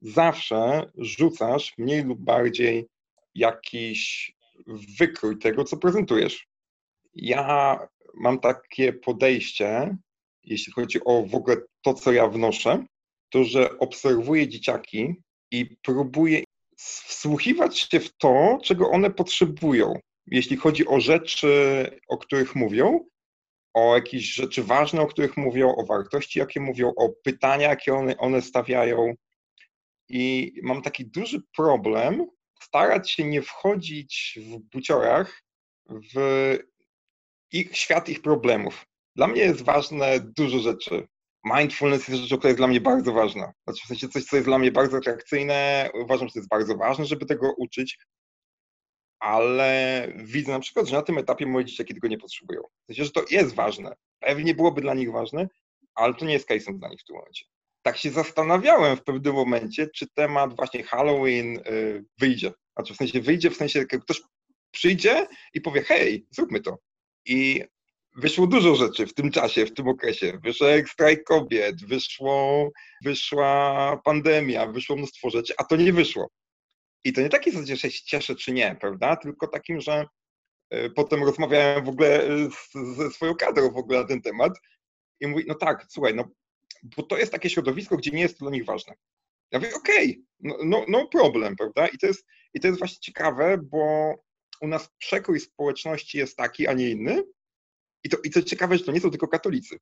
Zawsze rzucasz mniej lub bardziej jakiś wykrój tego, co prezentujesz. Ja mam takie podejście, jeśli chodzi o w ogóle to, co ja wnoszę, to, że obserwuję dzieciaki i próbuję wsłuchiwać się w to, czego one potrzebują. Jeśli chodzi o rzeczy, o których mówią, o jakieś rzeczy ważne, o których mówią, o wartości, jakie mówią, o pytania, jakie one, one stawiają. I mam taki duży problem starać się nie wchodzić w buciorach w ich świat ich problemów. Dla mnie jest ważne dużo rzeczy. Mindfulness jest rzeczą, która jest dla mnie bardzo ważna. Znaczy w sensie coś, co jest dla mnie bardzo atrakcyjne, uważam, że to jest bardzo ważne, żeby tego uczyć, ale widzę na przykład, że na tym etapie moje dzieciaki tego nie potrzebują. W sensie, że to jest ważne. Pewnie byłoby dla nich ważne, ale to nie jest case'em dla nich w tym momencie. Tak się zastanawiałem w pewnym momencie, czy temat właśnie Halloween y, wyjdzie. Znaczy w sensie wyjdzie, w sensie, ktoś przyjdzie i powie, hej, zróbmy to. I wyszło dużo rzeczy w tym czasie, w tym okresie. Wyszedł strajk kobiet, wyszło, wyszła pandemia, wyszło mnóstwo rzeczy, a to nie wyszło. I to nie takie zasadzie, że się cieszę czy nie, prawda? Tylko takim, że e, potem rozmawiałem w ogóle e, ze swoją kadrą w ogóle na ten temat i mówi, no tak, słuchaj, no bo to jest takie środowisko, gdzie nie jest to dla nich ważne. Ja mówię, okej, okay, no, no, no problem, prawda? I to, jest, I to jest właśnie ciekawe, bo u nas przekrój społeczności jest taki, a nie inny, i to, I co ciekawe, że to nie są tylko katolicy,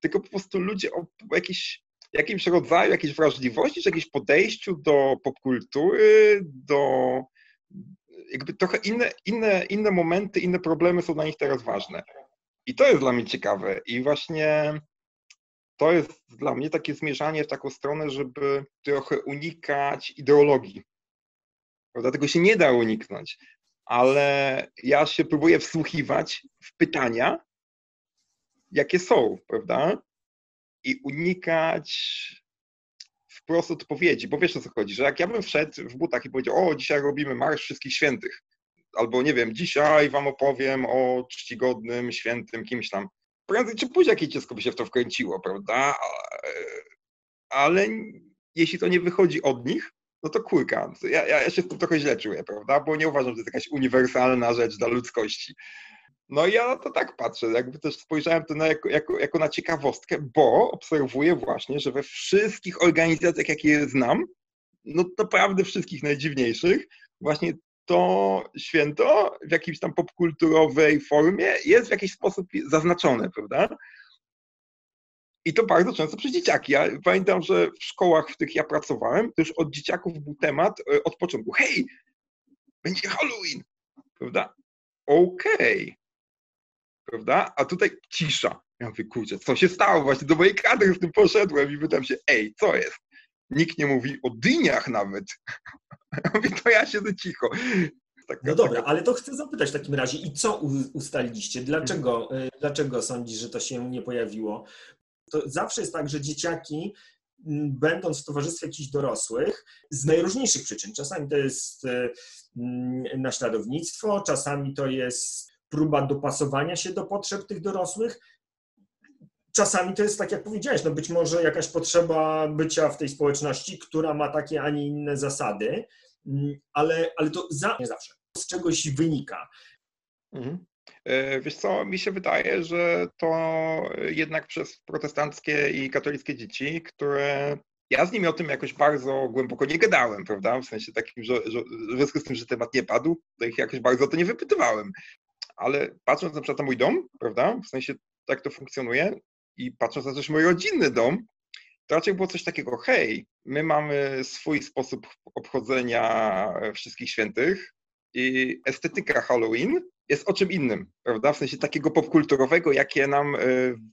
tylko po prostu ludzie o jakiś, jakimś rodzaju jakiejś wrażliwości, czy jakimś podejściu do popkultury, do jakby trochę inne, inne, inne momenty, inne problemy są dla nich teraz ważne. I to jest dla mnie ciekawe. I właśnie to jest dla mnie takie zmierzanie w taką stronę, żeby trochę unikać ideologii. Prawda? Tego się nie da uniknąć, ale ja się próbuję wsłuchiwać w pytania jakie są, prawda? I unikać wprost odpowiedzi, bo wiesz o co chodzi, że jak ja bym wszedł w butach i powiedział, o, dzisiaj robimy Marsz Wszystkich Świętych, albo nie wiem, dzisiaj wam opowiem o czcigodnym, świętym kimś tam, prędzej czy później jakieś dziecko by się w to wkręciło, prawda? Ale jeśli to nie wychodzi od nich, no to kurka, ja, ja się w tym trochę źle czuję, prawda? Bo nie uważam, że to jest jakaś uniwersalna rzecz dla ludzkości. No i ja to tak patrzę, jakby też spojrzałem to na, jako, jako, jako na ciekawostkę, bo obserwuję właśnie, że we wszystkich organizacjach, jakie znam, no naprawdę wszystkich najdziwniejszych, właśnie to święto w jakiejś tam popkulturowej formie jest w jakiś sposób zaznaczone, prawda? I to bardzo często przez dzieciaki. Ja pamiętam, że w szkołach, w których ja pracowałem, to już od dzieciaków był temat e, od początku. Hej, będzie Halloween, prawda? Okej. Okay. Prawda? A tutaj cisza. Ja mówię, kurczę, co się stało? Właśnie do mojej kadry z tym poszedłem i pytam się, ej, co jest? Nikt nie mówi o dyniach nawet. Ja mówię, to ja siedzę cicho. Taka, no dobra, taka... ale to chcę zapytać w takim razie, i co ustaliliście? Dlaczego, mhm. dlaczego sądzisz, że to się nie pojawiło? To zawsze jest tak, że dzieciaki będąc w towarzystwie jakichś dorosłych, z najróżniejszych przyczyn. Czasami to jest e, naśladownictwo, czasami to jest próba dopasowania się do potrzeb tych dorosłych. Czasami to jest tak, jak powiedziałeś, no być może jakaś potrzeba bycia w tej społeczności, która ma takie, a nie inne zasady, ale, ale to za, nie zawsze z czegoś wynika. Mhm. E, wiesz co, mi się wydaje, że to jednak przez protestanckie i katolickie dzieci, które ja z nimi o tym jakoś bardzo głęboko nie gadałem, prawda? W sensie takim, że, że w związku z tym, że temat nie padł, to ich jakoś bardzo o to nie wypytywałem. Ale patrząc na przykład na mój dom, prawda? W sensie tak to funkcjonuje i patrząc na też mój rodzinny dom, to raczej było coś takiego, hej, my mamy swój sposób obchodzenia wszystkich świętych i estetyka Halloween jest o czym innym, prawda? W sensie takiego popkulturowego, jakie nam e,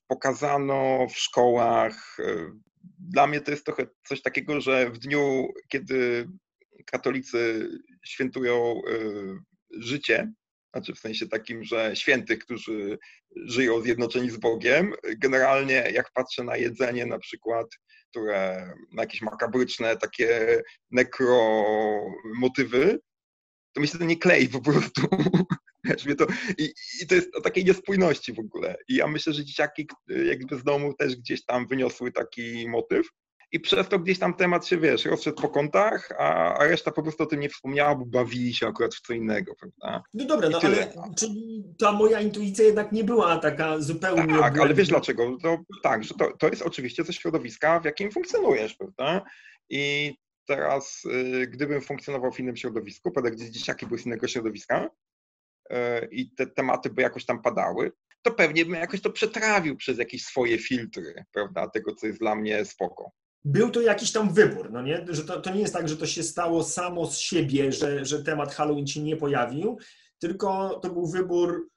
pokazano w szkołach. E, dla mnie to jest trochę coś takiego, że w dniu, kiedy katolicy świętują e, życie, znaczy w sensie takim, że świętych, którzy żyją zjednoczeni z Bogiem, generalnie jak patrzę na jedzenie na przykład, które na jakieś makabryczne takie nekromotywy, to mi się to nie klei po prostu. To, i, I to jest o takiej niespójności w ogóle. I ja myślę, że dzieciaki jakby z domu też gdzieś tam wyniosły taki motyw. I przez to gdzieś tam temat się, wiesz, rozszedł po kątach, a, a reszta po prostu o tym nie wspomniała, bo bawili się akurat w co innego, prawda? No dobra, no ale czyli ta moja intuicja jednak nie była taka zupełnie... Tak, ale wiesz dlaczego? To, tak, że to, to jest oczywiście ze środowiska, w jakim funkcjonujesz, prawda? I teraz, y, gdybym funkcjonował w innym środowisku, prawda, gdzie dzieciaki były z innego środowiska y, i te tematy by jakoś tam padały, to pewnie bym jakoś to przetrawił przez jakieś swoje filtry, prawda, tego, co jest dla mnie spoko. Był to jakiś tam wybór, no nie? Że to, to nie jest tak, że to się stało samo z siebie, że, że temat Halloween się nie pojawił, tylko to był wybór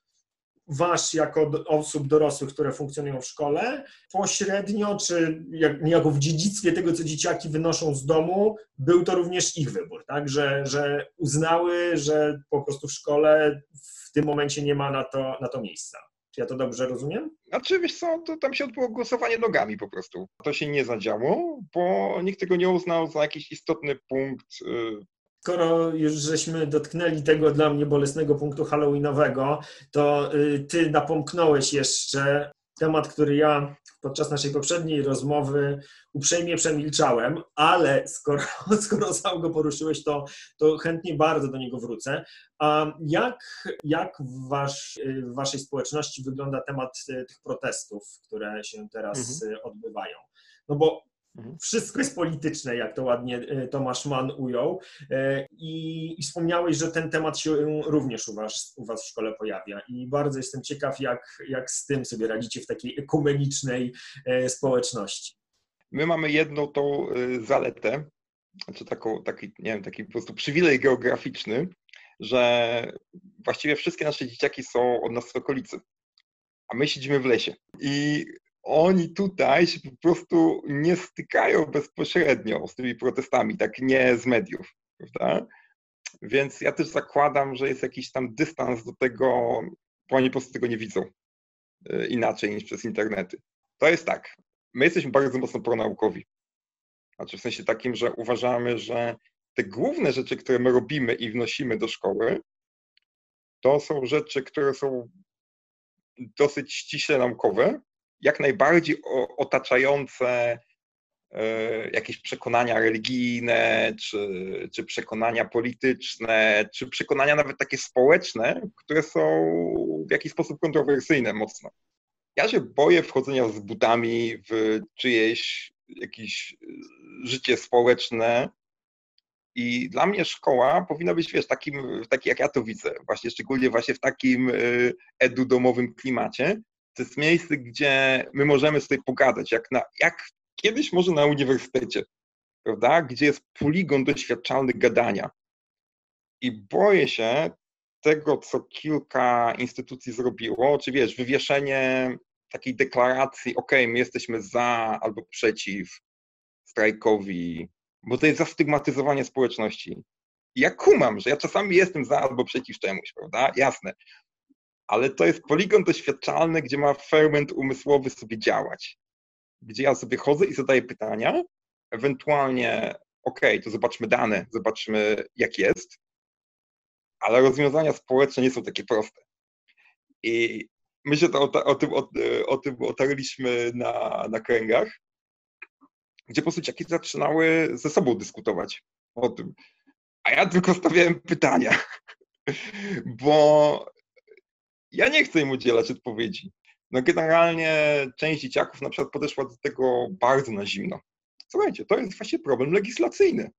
wasz jako osób dorosłych, które funkcjonują w szkole, pośrednio, czy jak, niejako w dziedzictwie tego, co dzieciaki wynoszą z domu, był to również ich wybór, tak? Że, że uznały, że po prostu w szkole w tym momencie nie ma na to, na to miejsca. Czy ja to dobrze rozumiem? Znaczy, wiesz co, to tam się odbyło głosowanie nogami po prostu. To się nie zadziało, bo nikt tego nie uznał za jakiś istotny punkt y, skoro już żeśmy dotknęli tego dla mnie bolesnego punktu halloweenowego, to y, ty napomknąłeś jeszcze temat, który ja podczas naszej poprzedniej rozmowy uprzejmie przemilczałem, ale skoro, skoro sam go poruszyłeś, to, to chętnie bardzo do niego wrócę. A jak, jak w, wasz, w waszej społeczności wygląda temat y, tych protestów, które się teraz mhm. Y, odbywają? No bo. Wszystko jest polityczne, jak to ładnie e, Tomasz Mann ujął. E, I, I, wspomniałeś, że ten temat się również u was, u was w szkole pojawia. I bardzo jestem ciekaw, jak, jak z tym sobie radzicie w takiej ekumenicznej e, społeczności. My mamy jedną tą zaletę, znaczy taką, taki, nie wiem, taki po prostu przywilej geograficzny, że właściwie wszystkie nasze dzieciaki są od nas w okolicy, a my siedzimy w lesie. I oni tutaj się po prostu nie stykają bezpośrednio z tymi protestami, tak nie z mediów, prawda? Więc ja też zakładam, że jest jakiś tam dystans do tego, bo oni po prostu tego nie widzą y, inaczej niż przez internety. To jest tak, my jesteśmy bardzo mocno pronaukowi. Znaczy w sensie takim, że uważamy, że te główne rzeczy, które my robimy i wnosimy do szkoły, to są rzeczy, które są dosyć ściśle naukowe, jak najbardziej otaczające e, jakieś przekonania religijne, czy, czy przekonania polityczne, czy przekonania nawet takie społeczne, które są w jakiś sposób kontrowersyjne mocno. Ja się boję wchodzenia z butami w czyjeś jakieś życie społeczne, i dla mnie szkoła powinna być, wiesz, takim, taki jak ja to widzę, właśnie szczególnie właśnie w takim e, edu-domowym klimacie, To jest miejsce, gdzie my możemy sobie pogadać, jak, na, jak kiedyś może na uniwersytecie, prawda? Gdzie jest poligon doświadczalny gadania. I boję się tego, co kilka instytucji zrobiło, czy wiesz, wywieszenie takiej deklaracji, ok, my jesteśmy za albo przeciw strajkowi, bo to jest zastygmatyzowanie społeczności. Ja kumam, że ja czasami jestem za albo przeciw czemuś, prawda? Jasne. Ale to jest poligon doświadczalny, gdzie ma ferment umysłowy sobie działać. Gdzie ja sobie chodzę i zadaję pytania, ewentualnie, ok, to zobaczmy dane, zobaczmy jak jest, ale rozwiązania społeczne nie są takie proste. I my się to o, o, tym, o, o tym otarliśmy na, na kręgach, gdzie po prostu dzieciaki zaczynały ze sobą dyskutować o tym. A ja tylko stawiałem pytania, bo ja nie chcę im udzielać odpowiedzi. No generalnie część dzieciaków na przykład podeszła do tego bardzo na zimno. Słuchajcie, to jest właśnie problem legislacyjny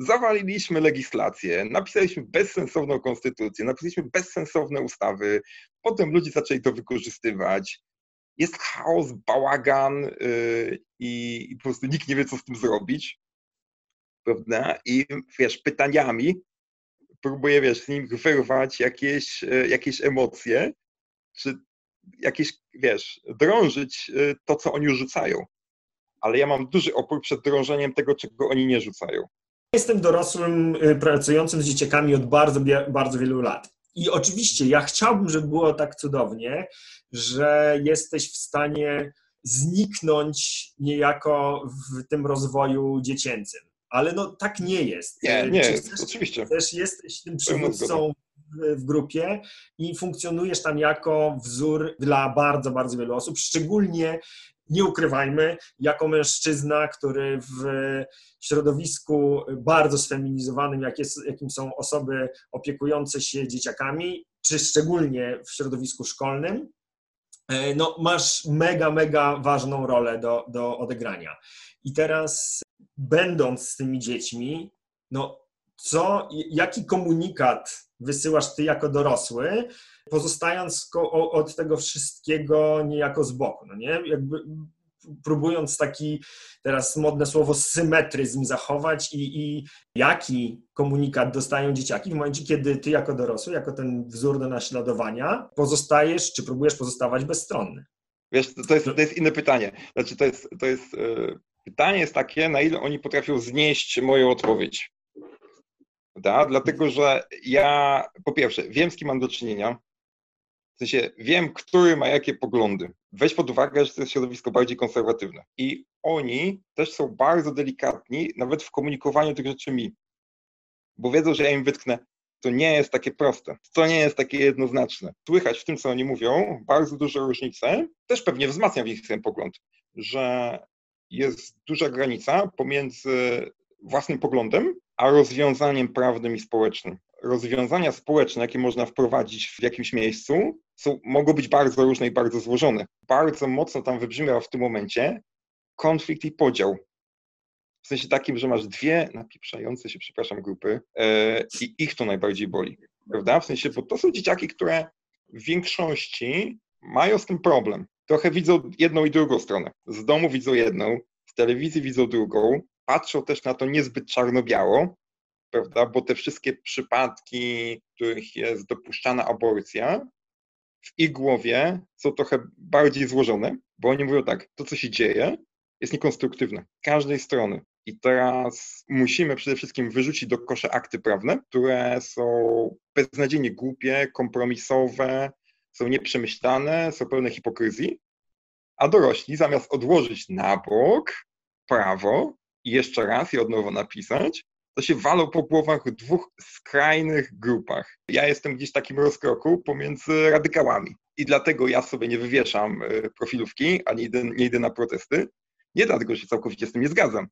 zawaliliśmy legislację, napisaliśmy bezsensowną konstytucję, napisaliśmy bezsensowne ustawy, potem ludzie zaczęli to wykorzystywać. Jest chaos, bałagan yy, i, po prostu nikt nie wie, co z tym zrobić. Prawda? I wiesz, pytaniami próbuję, wiesz, z nim wyrwać jakieś, yy, jakieś emocje, czy jakieś, wiesz, drążyć yy, to, co oni rzucają. Ale ja mam duży opór przed drążeniem tego, czego oni nie rzucają. Jestem dorosłym y, pracującym z dzieciakami od bardzo, bardzo wielu lat. I oczywiście ja chciałbym, żeby było tak cudownie, że jesteś w stanie zniknąć niejako w tym rozwoju dziecięcym. Ale no tak nie jest. Nie, nie, chcesz, oczywiście. Też jesteś tym przywódcą w grupie i funkcjonujesz tam jako wzór dla bardzo, bardzo wielu osób, szczególnie nie ukrywajmy, jako mężczyzna, który w środowisku bardzo sfeminizowanym, jak jest, jakim są osoby opiekujące się dzieciakami, czy szczególnie w środowisku szkolnym, e, no, masz mega, mega ważną rolę do, do odegrania. I teraz, będąc z tymi dziećmi, no, co, jaki komunikat wysyłasz ty jako dorosły, pozostając od tego wszystkiego niejako z boku, no nie? Jakby próbując taki teraz modne słowo symetryzm zachować i, i jaki komunikat dostają dzieciaki w momencie, kiedy ty jako dorosły, jako ten wzór do naśladowania pozostajesz, czy próbujesz pozostawać bezstronny. Wiesz, to jest, to jest inne pytanie. Znaczy, to jest, to jest, yy, pytanie jest takie, na ile oni potrafią znieść moją odpowiedź. Da? Dlatego, że ja po pierwsze wiem, z kim mam do czynienia, w sensie wiem, który ma jakie poglądy. Weź pod uwagę, że to jest środowisko bardziej konserwatywne. I oni też są bardzo delikatni, nawet w komunikowaniu tych rzeczy mi. Bo wiedzą, że ja im wytknę, to nie jest takie proste, to nie jest takie jednoznaczne. Słychać w tym, co oni mówią, bardzo duże różnice. Też pewnie wzmacniam ich ten pogląd, że jest duża granica pomiędzy własnym poglądem, a rozwiązaniem prawnym i społecznym. Rozwiązania społeczne, jakie można wprowadzić w jakimś miejscu, są, mogą być bardzo różne i bardzo złożone. Bardzo mocno tam wybrzmiał w tym momencie konflikt i podział. W sensie takim, że masz dwie napieprzające się, przepraszam, grupy e, i ich to najbardziej boli. Prawda? W sensie, bo to są dzieciaki, które w większości mają z tym problem. Trochę widzą jedną i drugą stronę. Z domu widzą jedną, z telewizji widzą drugą, patrzą też na to niezbyt czarno-biało, prawda, bo te wszystkie przypadki, w których jest dopuszczana aborcja, w ich głowie są trochę bardziej złożone, bo oni mówią tak, to co się dzieje jest niekonstruktywne, każdej strony. I teraz musimy przede wszystkim wyrzucić do kosza akty prawne, które są beznadziejnie głupie, kompromisowe, są nieprzemyślane, są pełne hipokryzji, a dorośli zamiast odłożyć na bok prawo, i jeszcze raz i od nowa napisać, to się walą po głowach w dwóch skrajnych grupach. Ja jestem gdzieś w takim rozkroku pomiędzy radykałami i dlatego ja sobie nie wywieszam e, profilówki, ani idę, nie idę na protesty. Nie dlatego, że się całkowicie z tym nie zgadzam,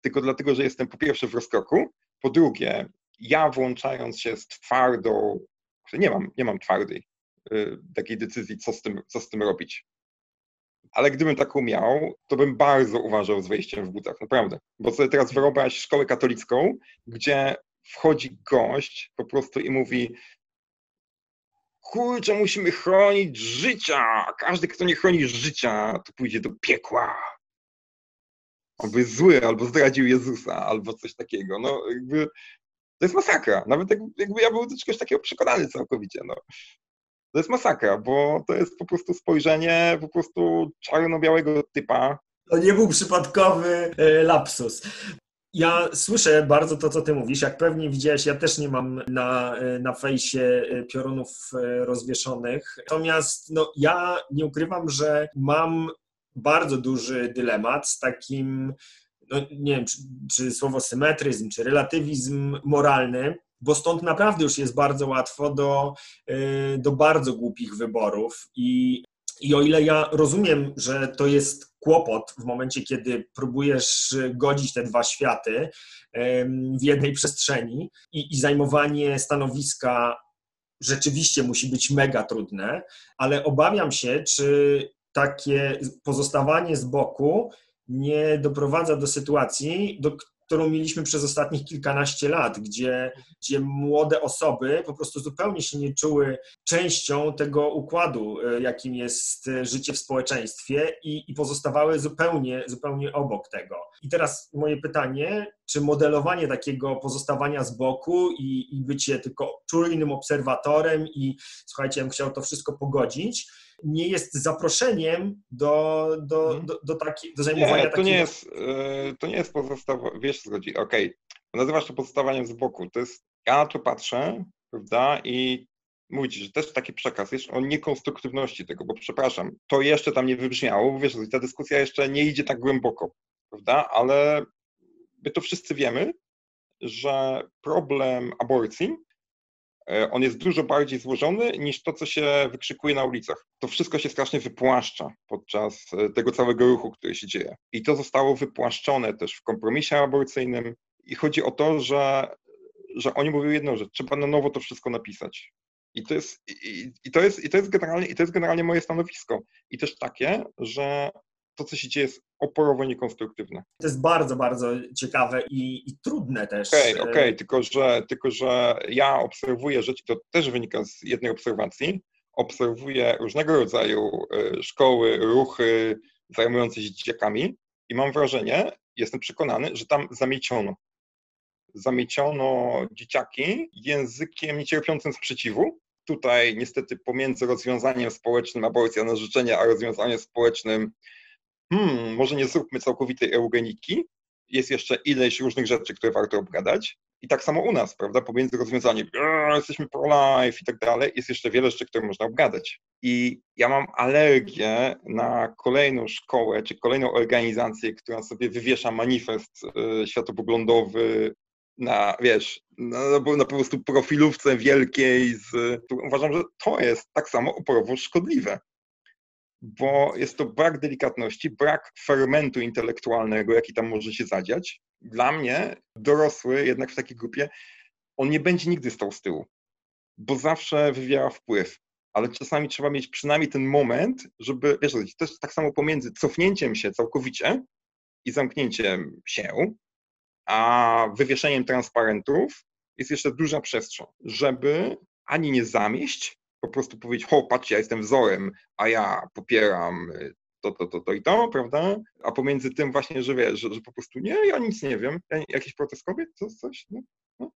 tylko dlatego, że jestem po pierwsze w rozkroku, po drugie, ja włączając się z twardą, nie mam, nie mam twardej y, takiej decyzji, co z, tym, co z tym robić ale gdybym taką miał, to bym bardzo uważał z wejściem w butach, naprawdę. Bo sobie teraz wyobraź szkołę katolicką, gdzie wchodzi gość po prostu i mówi kurczę, musimy chronić życia. Każdy, kto nie chroni życia, to pójdzie do piekła. Albo jest zły, albo zdradził Jezusa, albo coś takiego. No jakby to jest masakra. Nawet jakby ja był do czegoś takiego przekonany całkowicie. No. To jest masakra, bo to jest po prostu spojrzenie po prostu czarno-białego typa. To nie był przypadkowy e, lapsus. Ja słyszę bardzo to, co ty mówisz. Jak pewnie widziałeś, ja też nie mam na, na fejsie piorunów e, rozwieszonych. Natomiast no, ja nie ukrywam, że mam bardzo duży dylemat z takim, no, nie wiem, czy, czy słowo symetryzm, czy relatywizm moralny, bo stąd naprawdę już jest bardzo łatwo do, e, do bardzo głupich wyborów. I, I o ile ja rozumiem, że to jest kłopot w momencie, kiedy próbujesz godzić te dwa światy w jednej przestrzeni i, i zajmowanie stanowiska rzeczywiście musi być mega trudne, ale obawiam się, czy takie pozostawanie z boku nie doprowadza do sytuacji, do którą mieliśmy przez ostatnich kilkanaście lat, gdzie, gdzie młode osoby po prostu zupełnie się nie czuły częścią tego układu, e, jakim jest życie w społeczeństwie i, i pozostawały zupełnie, zupełnie obok tego. I teraz moje pytanie, czy modelowanie takiego pozostawania z boku i, i bycie tylko czujnym obserwatorem i słuchajcie, ja bym chciał to wszystko pogodzić, nie jest zaproszeniem do, do, Mhm. do, do, taki, do zajmowania Nie, to takiego... nie jest, to nie jest pozostawanie, wiesz co chodzi, okej, nazywasz to pozostawaniem z boku, to jest, ja na to patrzę, prawda, i mówię ci, że też taki przekaz jest o niekonstruktywności tego, bo przepraszam, to jeszcze tam nie wybrzmiało, bo wiesz, ta dyskusja jeszcze nie idzie tak głęboko, prawda, ale my to wszyscy wiemy, że problem aborcji on jest dużo bardziej złożony niż to, co się wykrzykuje na ulicach. To wszystko się strasznie wypłaszcza podczas e, tego całego ruchu, który się dzieje. I to zostało wypłaszczone też w kompromisie aborcyjnym. I chodzi o to, że, że oni mówią jedną rzecz, trzeba na nowo to wszystko napisać. I to jest, i, i to jest, i to jest, generalnie, i to jest generalnie moje stanowisko. I też takie, że to, co się dzieje, jest oporowo niekonstruktywne. To jest bardzo, bardzo ciekawe i, i trudne też. Okej, okay, okej, okay. tylko, że, tylko że ja obserwuję rzeczy, to też wynika z jednej obserwacji, obserwuję różnego rodzaju e, szkoły, ruchy zajmujące się dzieciakami i mam wrażenie, jestem przekonany, że tam zamieciono. Zamieciono dzieciaki językiem niecierpiącym sprzeciwu. Tutaj niestety pomiędzy rozwiązaniem społecznym aborcja na życzenie, a rozwiązaniem społecznym hmm, może nie zróbmy całkowitej eugeniki, jest jeszcze ileś różnych rzeczy, które warto obgadać. I tak samo u nas, prawda, pomiędzy rozwiązaniem jesteśmy pro-life i tak dalej, jest jeszcze wiele rzeczy, które można obgadać. I ja mam alergię na kolejną szkołę, czy kolejną organizację, która sobie wywiesza manifest y, światopoglądowy na, wiesz, na, na, po prostu profilówce wielkiej. Z, uważam, że to jest tak samo oporowo szkodliwe bo jest to brak delikatności, brak fermentu intelektualnego, jaki tam może się zadziać. Dla mnie dorosły jednak w takiej grupie, on nie będzie nigdy stał z tyłu, bo zawsze wywiera wpływ. Ale czasami trzeba mieć przynajmniej ten moment, żeby, wiesz, to jest tak samo pomiędzy cofnięciem się całkowicie i zamknięciem się, a wywieszeniem transparentów jest jeszcze duża przestrzeń, żeby ani nie zamieść, po prostu powiedzieć, ho, patrzcie, ja jestem wzorem, a ja popieram y, to, to, to, to i to, prawda? A pomiędzy tym właśnie, że wiesz, że, że po prostu nie, ja nic nie wiem, ja, jakiś protest kobiet, coś, coś, no, no.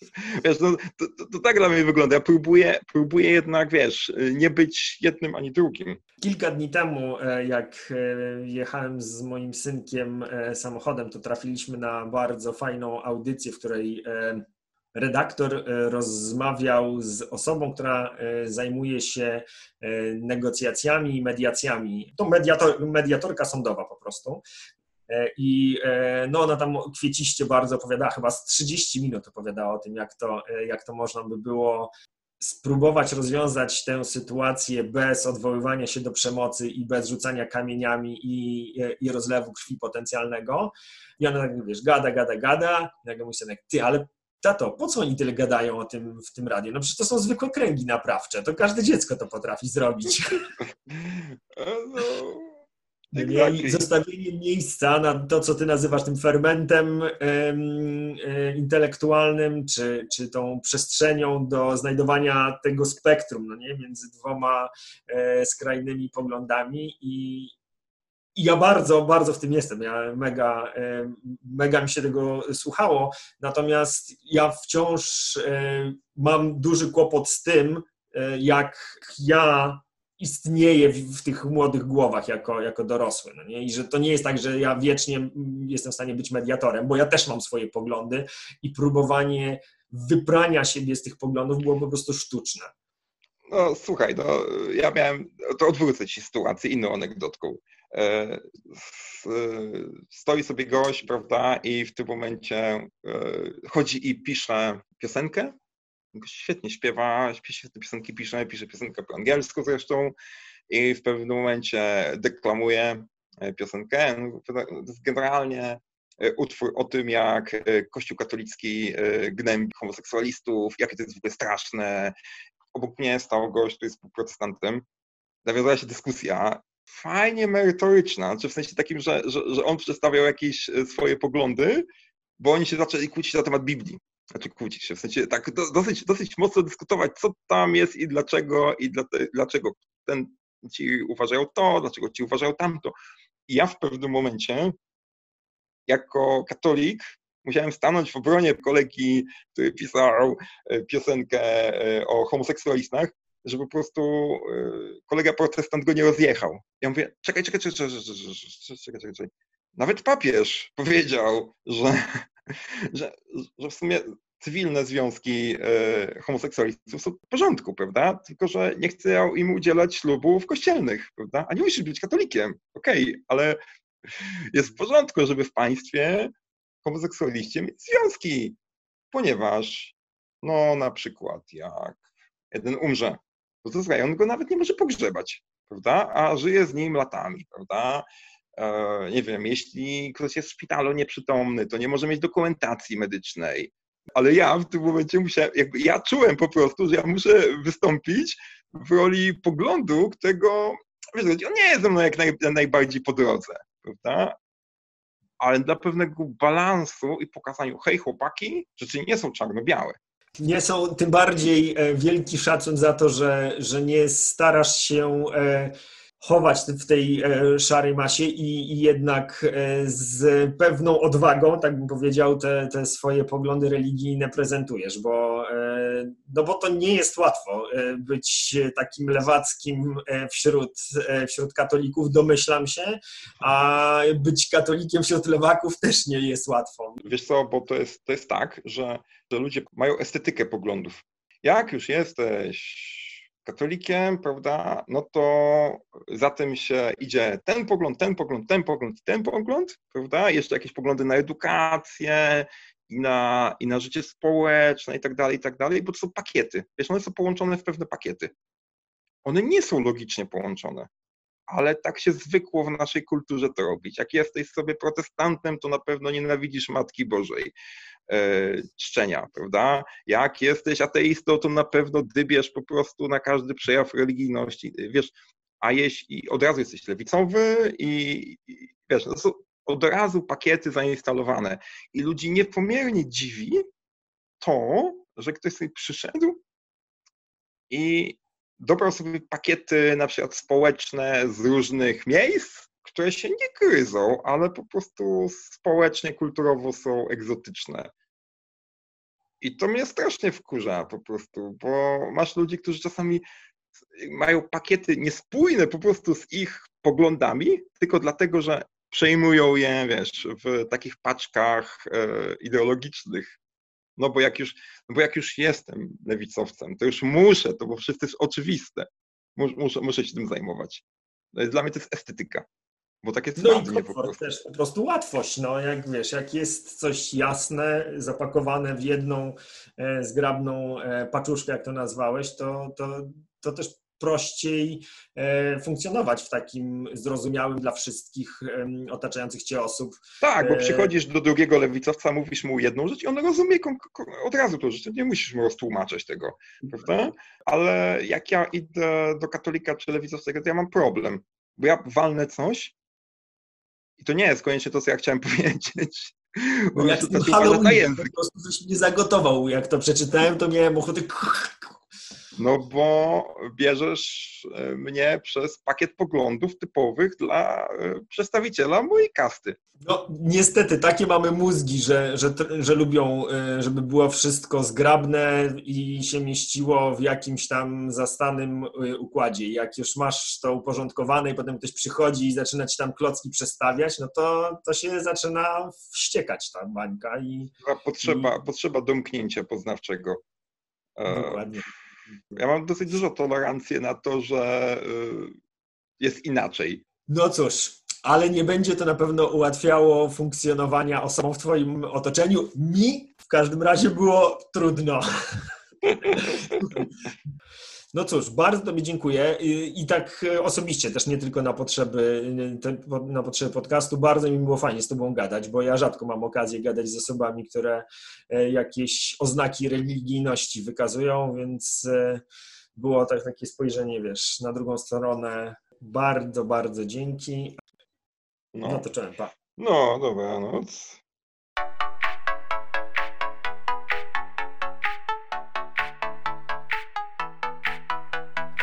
Wiesz, no, to, to, to, tak dla mnie wygląda. Ja próbuję, próbuję jednak, wiesz, nie być jednym ani drugim. Kilka dni temu, e, jak e, jechałem z moim synkiem e, samochodem, to trafiliśmy na bardzo fajną audycję, w której redaktor e, rozmawiał z osobą, która e, zajmuje się e, negocjacjami i mediacjami. To mediator, mediatorka sądowa po prostu. I no, ona tam kwieciście bardzo opowiadała, chyba z 30 minut opowiadała o tym, jak to, jak to można by było spróbować rozwiązać tę sytuację bez odwoływania się do przemocy i bez rzucania kamieniami i, i rozlewu krwi potencjalnego. I ona tak, wiesz, gada, gada, gada. I nagle mówi sobie, ty, ale tato, po co oni tyle gadają o tym w tym radiu? No przecież to są zwykłe kręgi naprawcze, to każde dziecko to potrafi zrobić. No, Exactly. Zostawienie miejsca na to, co ty nazywasz tym fermentem e, intelektualnym, czy, czy tą przestrzenią do znajdowania tego spektrum no nie? między dwoma e, skrajnymi poglądami i, i ja bardzo, bardzo w tym jestem. Ja mega, e, mega mi się tego słuchało. Natomiast ja wciąż e, mam duży kłopot z tym, e, jak ja istnieję w, tych młodych głowach jako, jako dorosły. No nie? I że to nie jest tak, że ja wiecznie jestem w stanie być mediatorem, bo ja też mam swoje poglądy i próbowanie wyprania siebie z tych poglądów było po prostu sztuczne. No słuchaj, no, ja miałem, to odwrócę ci sytuację inną anegdotką. E, stoi sobie gość, prawda, i w tym momencie e, chodzi i pisze piosenkę. Świetnie śpiewa, świetne piosenki pisze, pisze piosenkę po angielsku zresztą i w pewnym momencie deklamuje e, piosenkę. Generalnie utwór o tym, jak Kościół katolicki gnębi homoseksualistów, jakie to jest w ogóle straszne. Obok mnie stał gość, który jest protestantem. Nawiązała się dyskusja fajnie merytoryczna, czy w sensie takim, że, że, że on przedstawiał jakieś e, swoje poglądy, bo oni się zaczęli kłócić na temat Biblii. Znaczy kłócić się, w sensie tak dosyć, dosyć mocno dyskutować, co tam jest i dlaczego, i dlaczego ten ci uważają to, dlaczego ci uważają tamto. I ja w pewnym momencie, jako katolik, musiałem stanąć w obronie kolegi, który pisał e, piosenkę e, o homoseksualistach że po prostu y, kolega protestant go nie rozjechał. Ja mówię, czekaj, czekaj, czekaj, czekaj, czekaj, czekaj, czekaj. Nawet papież powiedział, że, że, że w sumie cywilne związki y, homoseksualistów są w porządku, prawda? Tylko, że nie chce im udzielać ślubów kościelnych, prawda? A nie musisz być katolikiem, okej, okay, ale jest w porządku, żeby w państwie homoseksualiści mieć związki, ponieważ no na przykład jak jeden umrze, no to słuchaj, on go nawet nie może pogrzebać, prawda? A żyje z nim latami, prawda? E, nie wiem, jeśli ktoś jest w szpitalu nieprzytomny, to nie może mieć dokumentacji medycznej. Ale ja w tym momencie musiałem, jakby ja czułem po prostu, że ja muszę wystąpić w roli poglądu, którego, wiesz, on nie jest ze mną jak naj, najbardziej po drodze, prawda? Ale dla pewnego balansu i pokazaniu, hej chłopaki, rzeczy nie są czarno-białe nie są tym bardziej e, wielki szacun za to, że, że nie starasz się e, chować w tej e, szarej masie i, jednak z pewną odwagą, tak bym powiedział, te, te swoje poglądy religijne prezentujesz, bo, no bo to nie jest łatwo być takim lewackim wśród, wśród katolików, domyślam się, a być katolikiem wśród lewaków też nie jest łatwo. Wiesz co, bo to jest, to jest tak, że że ludzie mają estetykę poglądów. Jak już jesteś katolikiem, prawda, no to za tym się idzie ten pogląd, ten pogląd, ten pogląd ten pogląd, prawda, jeszcze jakieś poglądy na edukację i na, i na życie społeczne i tak dalej, i tak dalej, bo to są pakiety. Wiesz, one są połączone w pewne pakiety. One nie są logicznie połączone ale tak się zwykło w naszej kulturze to robić. Jak jesteś sobie protestantem, to na pewno nienawidzisz Matki Bożej czczenia, prawda? Jak jesteś ateistą, to na pewno dybiesz po prostu na każdy przejaw religijności, wiesz, a jeśli od razu jesteś lewicowy i, i wiesz, to są od razu pakiety zainstalowane i ludzi niepomiernie dziwi to, że ktoś sobie przyszedł i dobrał sobie pakiety na przykład społeczne z różnych miejsc, które się nie gryzą, ale po prostu społecznie, kulturowo są egzotyczne. I to mnie strasznie wkurza po prostu, bo masz ludzi, którzy czasami mają pakiety niespójne po prostu z ich poglądami, tylko dlatego, że przejmują je, wiesz, w takich paczkach e, ideologicznych no bo jak już, no bo jak już jestem lewicowcem, to już muszę, to bo wszystko jest oczywiste. Muszę, muszę się tym zajmować. Dla mnie to jest estetyka. Bo takie no i komfort po prostu. też, po prostu łatwość, no jak wiesz, jak jest coś jasne, zapakowane w jedną e, zgrabną e, paczuszkę, jak to nazwałeś, to, to, to też prościej e, funkcjonować w takim zrozumiałym dla wszystkich otaczających cię osób. Tak, bo e, przychodzisz do drugiego lewicowca, mówisz mu jedną rzecz i on rozumie od razu to rzecz, nie musisz mu roztłumaczyć tego, prawda? Ale jak ja idę do katolika czy lewicowca, to ja mam problem, bo ja walnę coś I to nie jest koniecznie to, co ja chciałem powiedzieć. Bo jak ten Halloween, po prostu coś mnie zagotował. Jak to przeczytałem, to miałem ochotę no bo bierzesz e, mnie przez pakiet poglądów typowych dla e, przedstawiciela mojej kasty. No niestety, takie mamy mózgi, że, że, że lubią, e, żeby było wszystko zgrabne i się mieściło w jakimś tam zastanym układzie. Jak już masz to uporządkowane i potem ktoś przychodzi i zaczyna ci tam klocki przestawiać, no to, to się zaczyna wściekać ta bańka. I, potrzeba, i... potrzeba domknięcia poznawczego. Dokładnie. Ja mam dosyć dużo tolerancji na to, że y, jest inaczej. No cóż, ale nie będzie to na pewno ułatwiało funkcjonowania osobom w Twoim otoczeniu. Mi w każdym razie było trudno. No cóż, bardzo Tobie dziękuję i tak osobiście, też nie tylko na potrzeby, na potrzeby podcastu. Bardzo mi było fajnie z Tobą gadać, bo ja rzadko mam okazję gadać z osobami, które e, jakieś oznaki religijności wykazują, więc e, było tak takie spojrzenie, wiesz, na drugą stronę. Bardzo, bardzo dzięki. No, no to cześć, pa. No, dobranoc.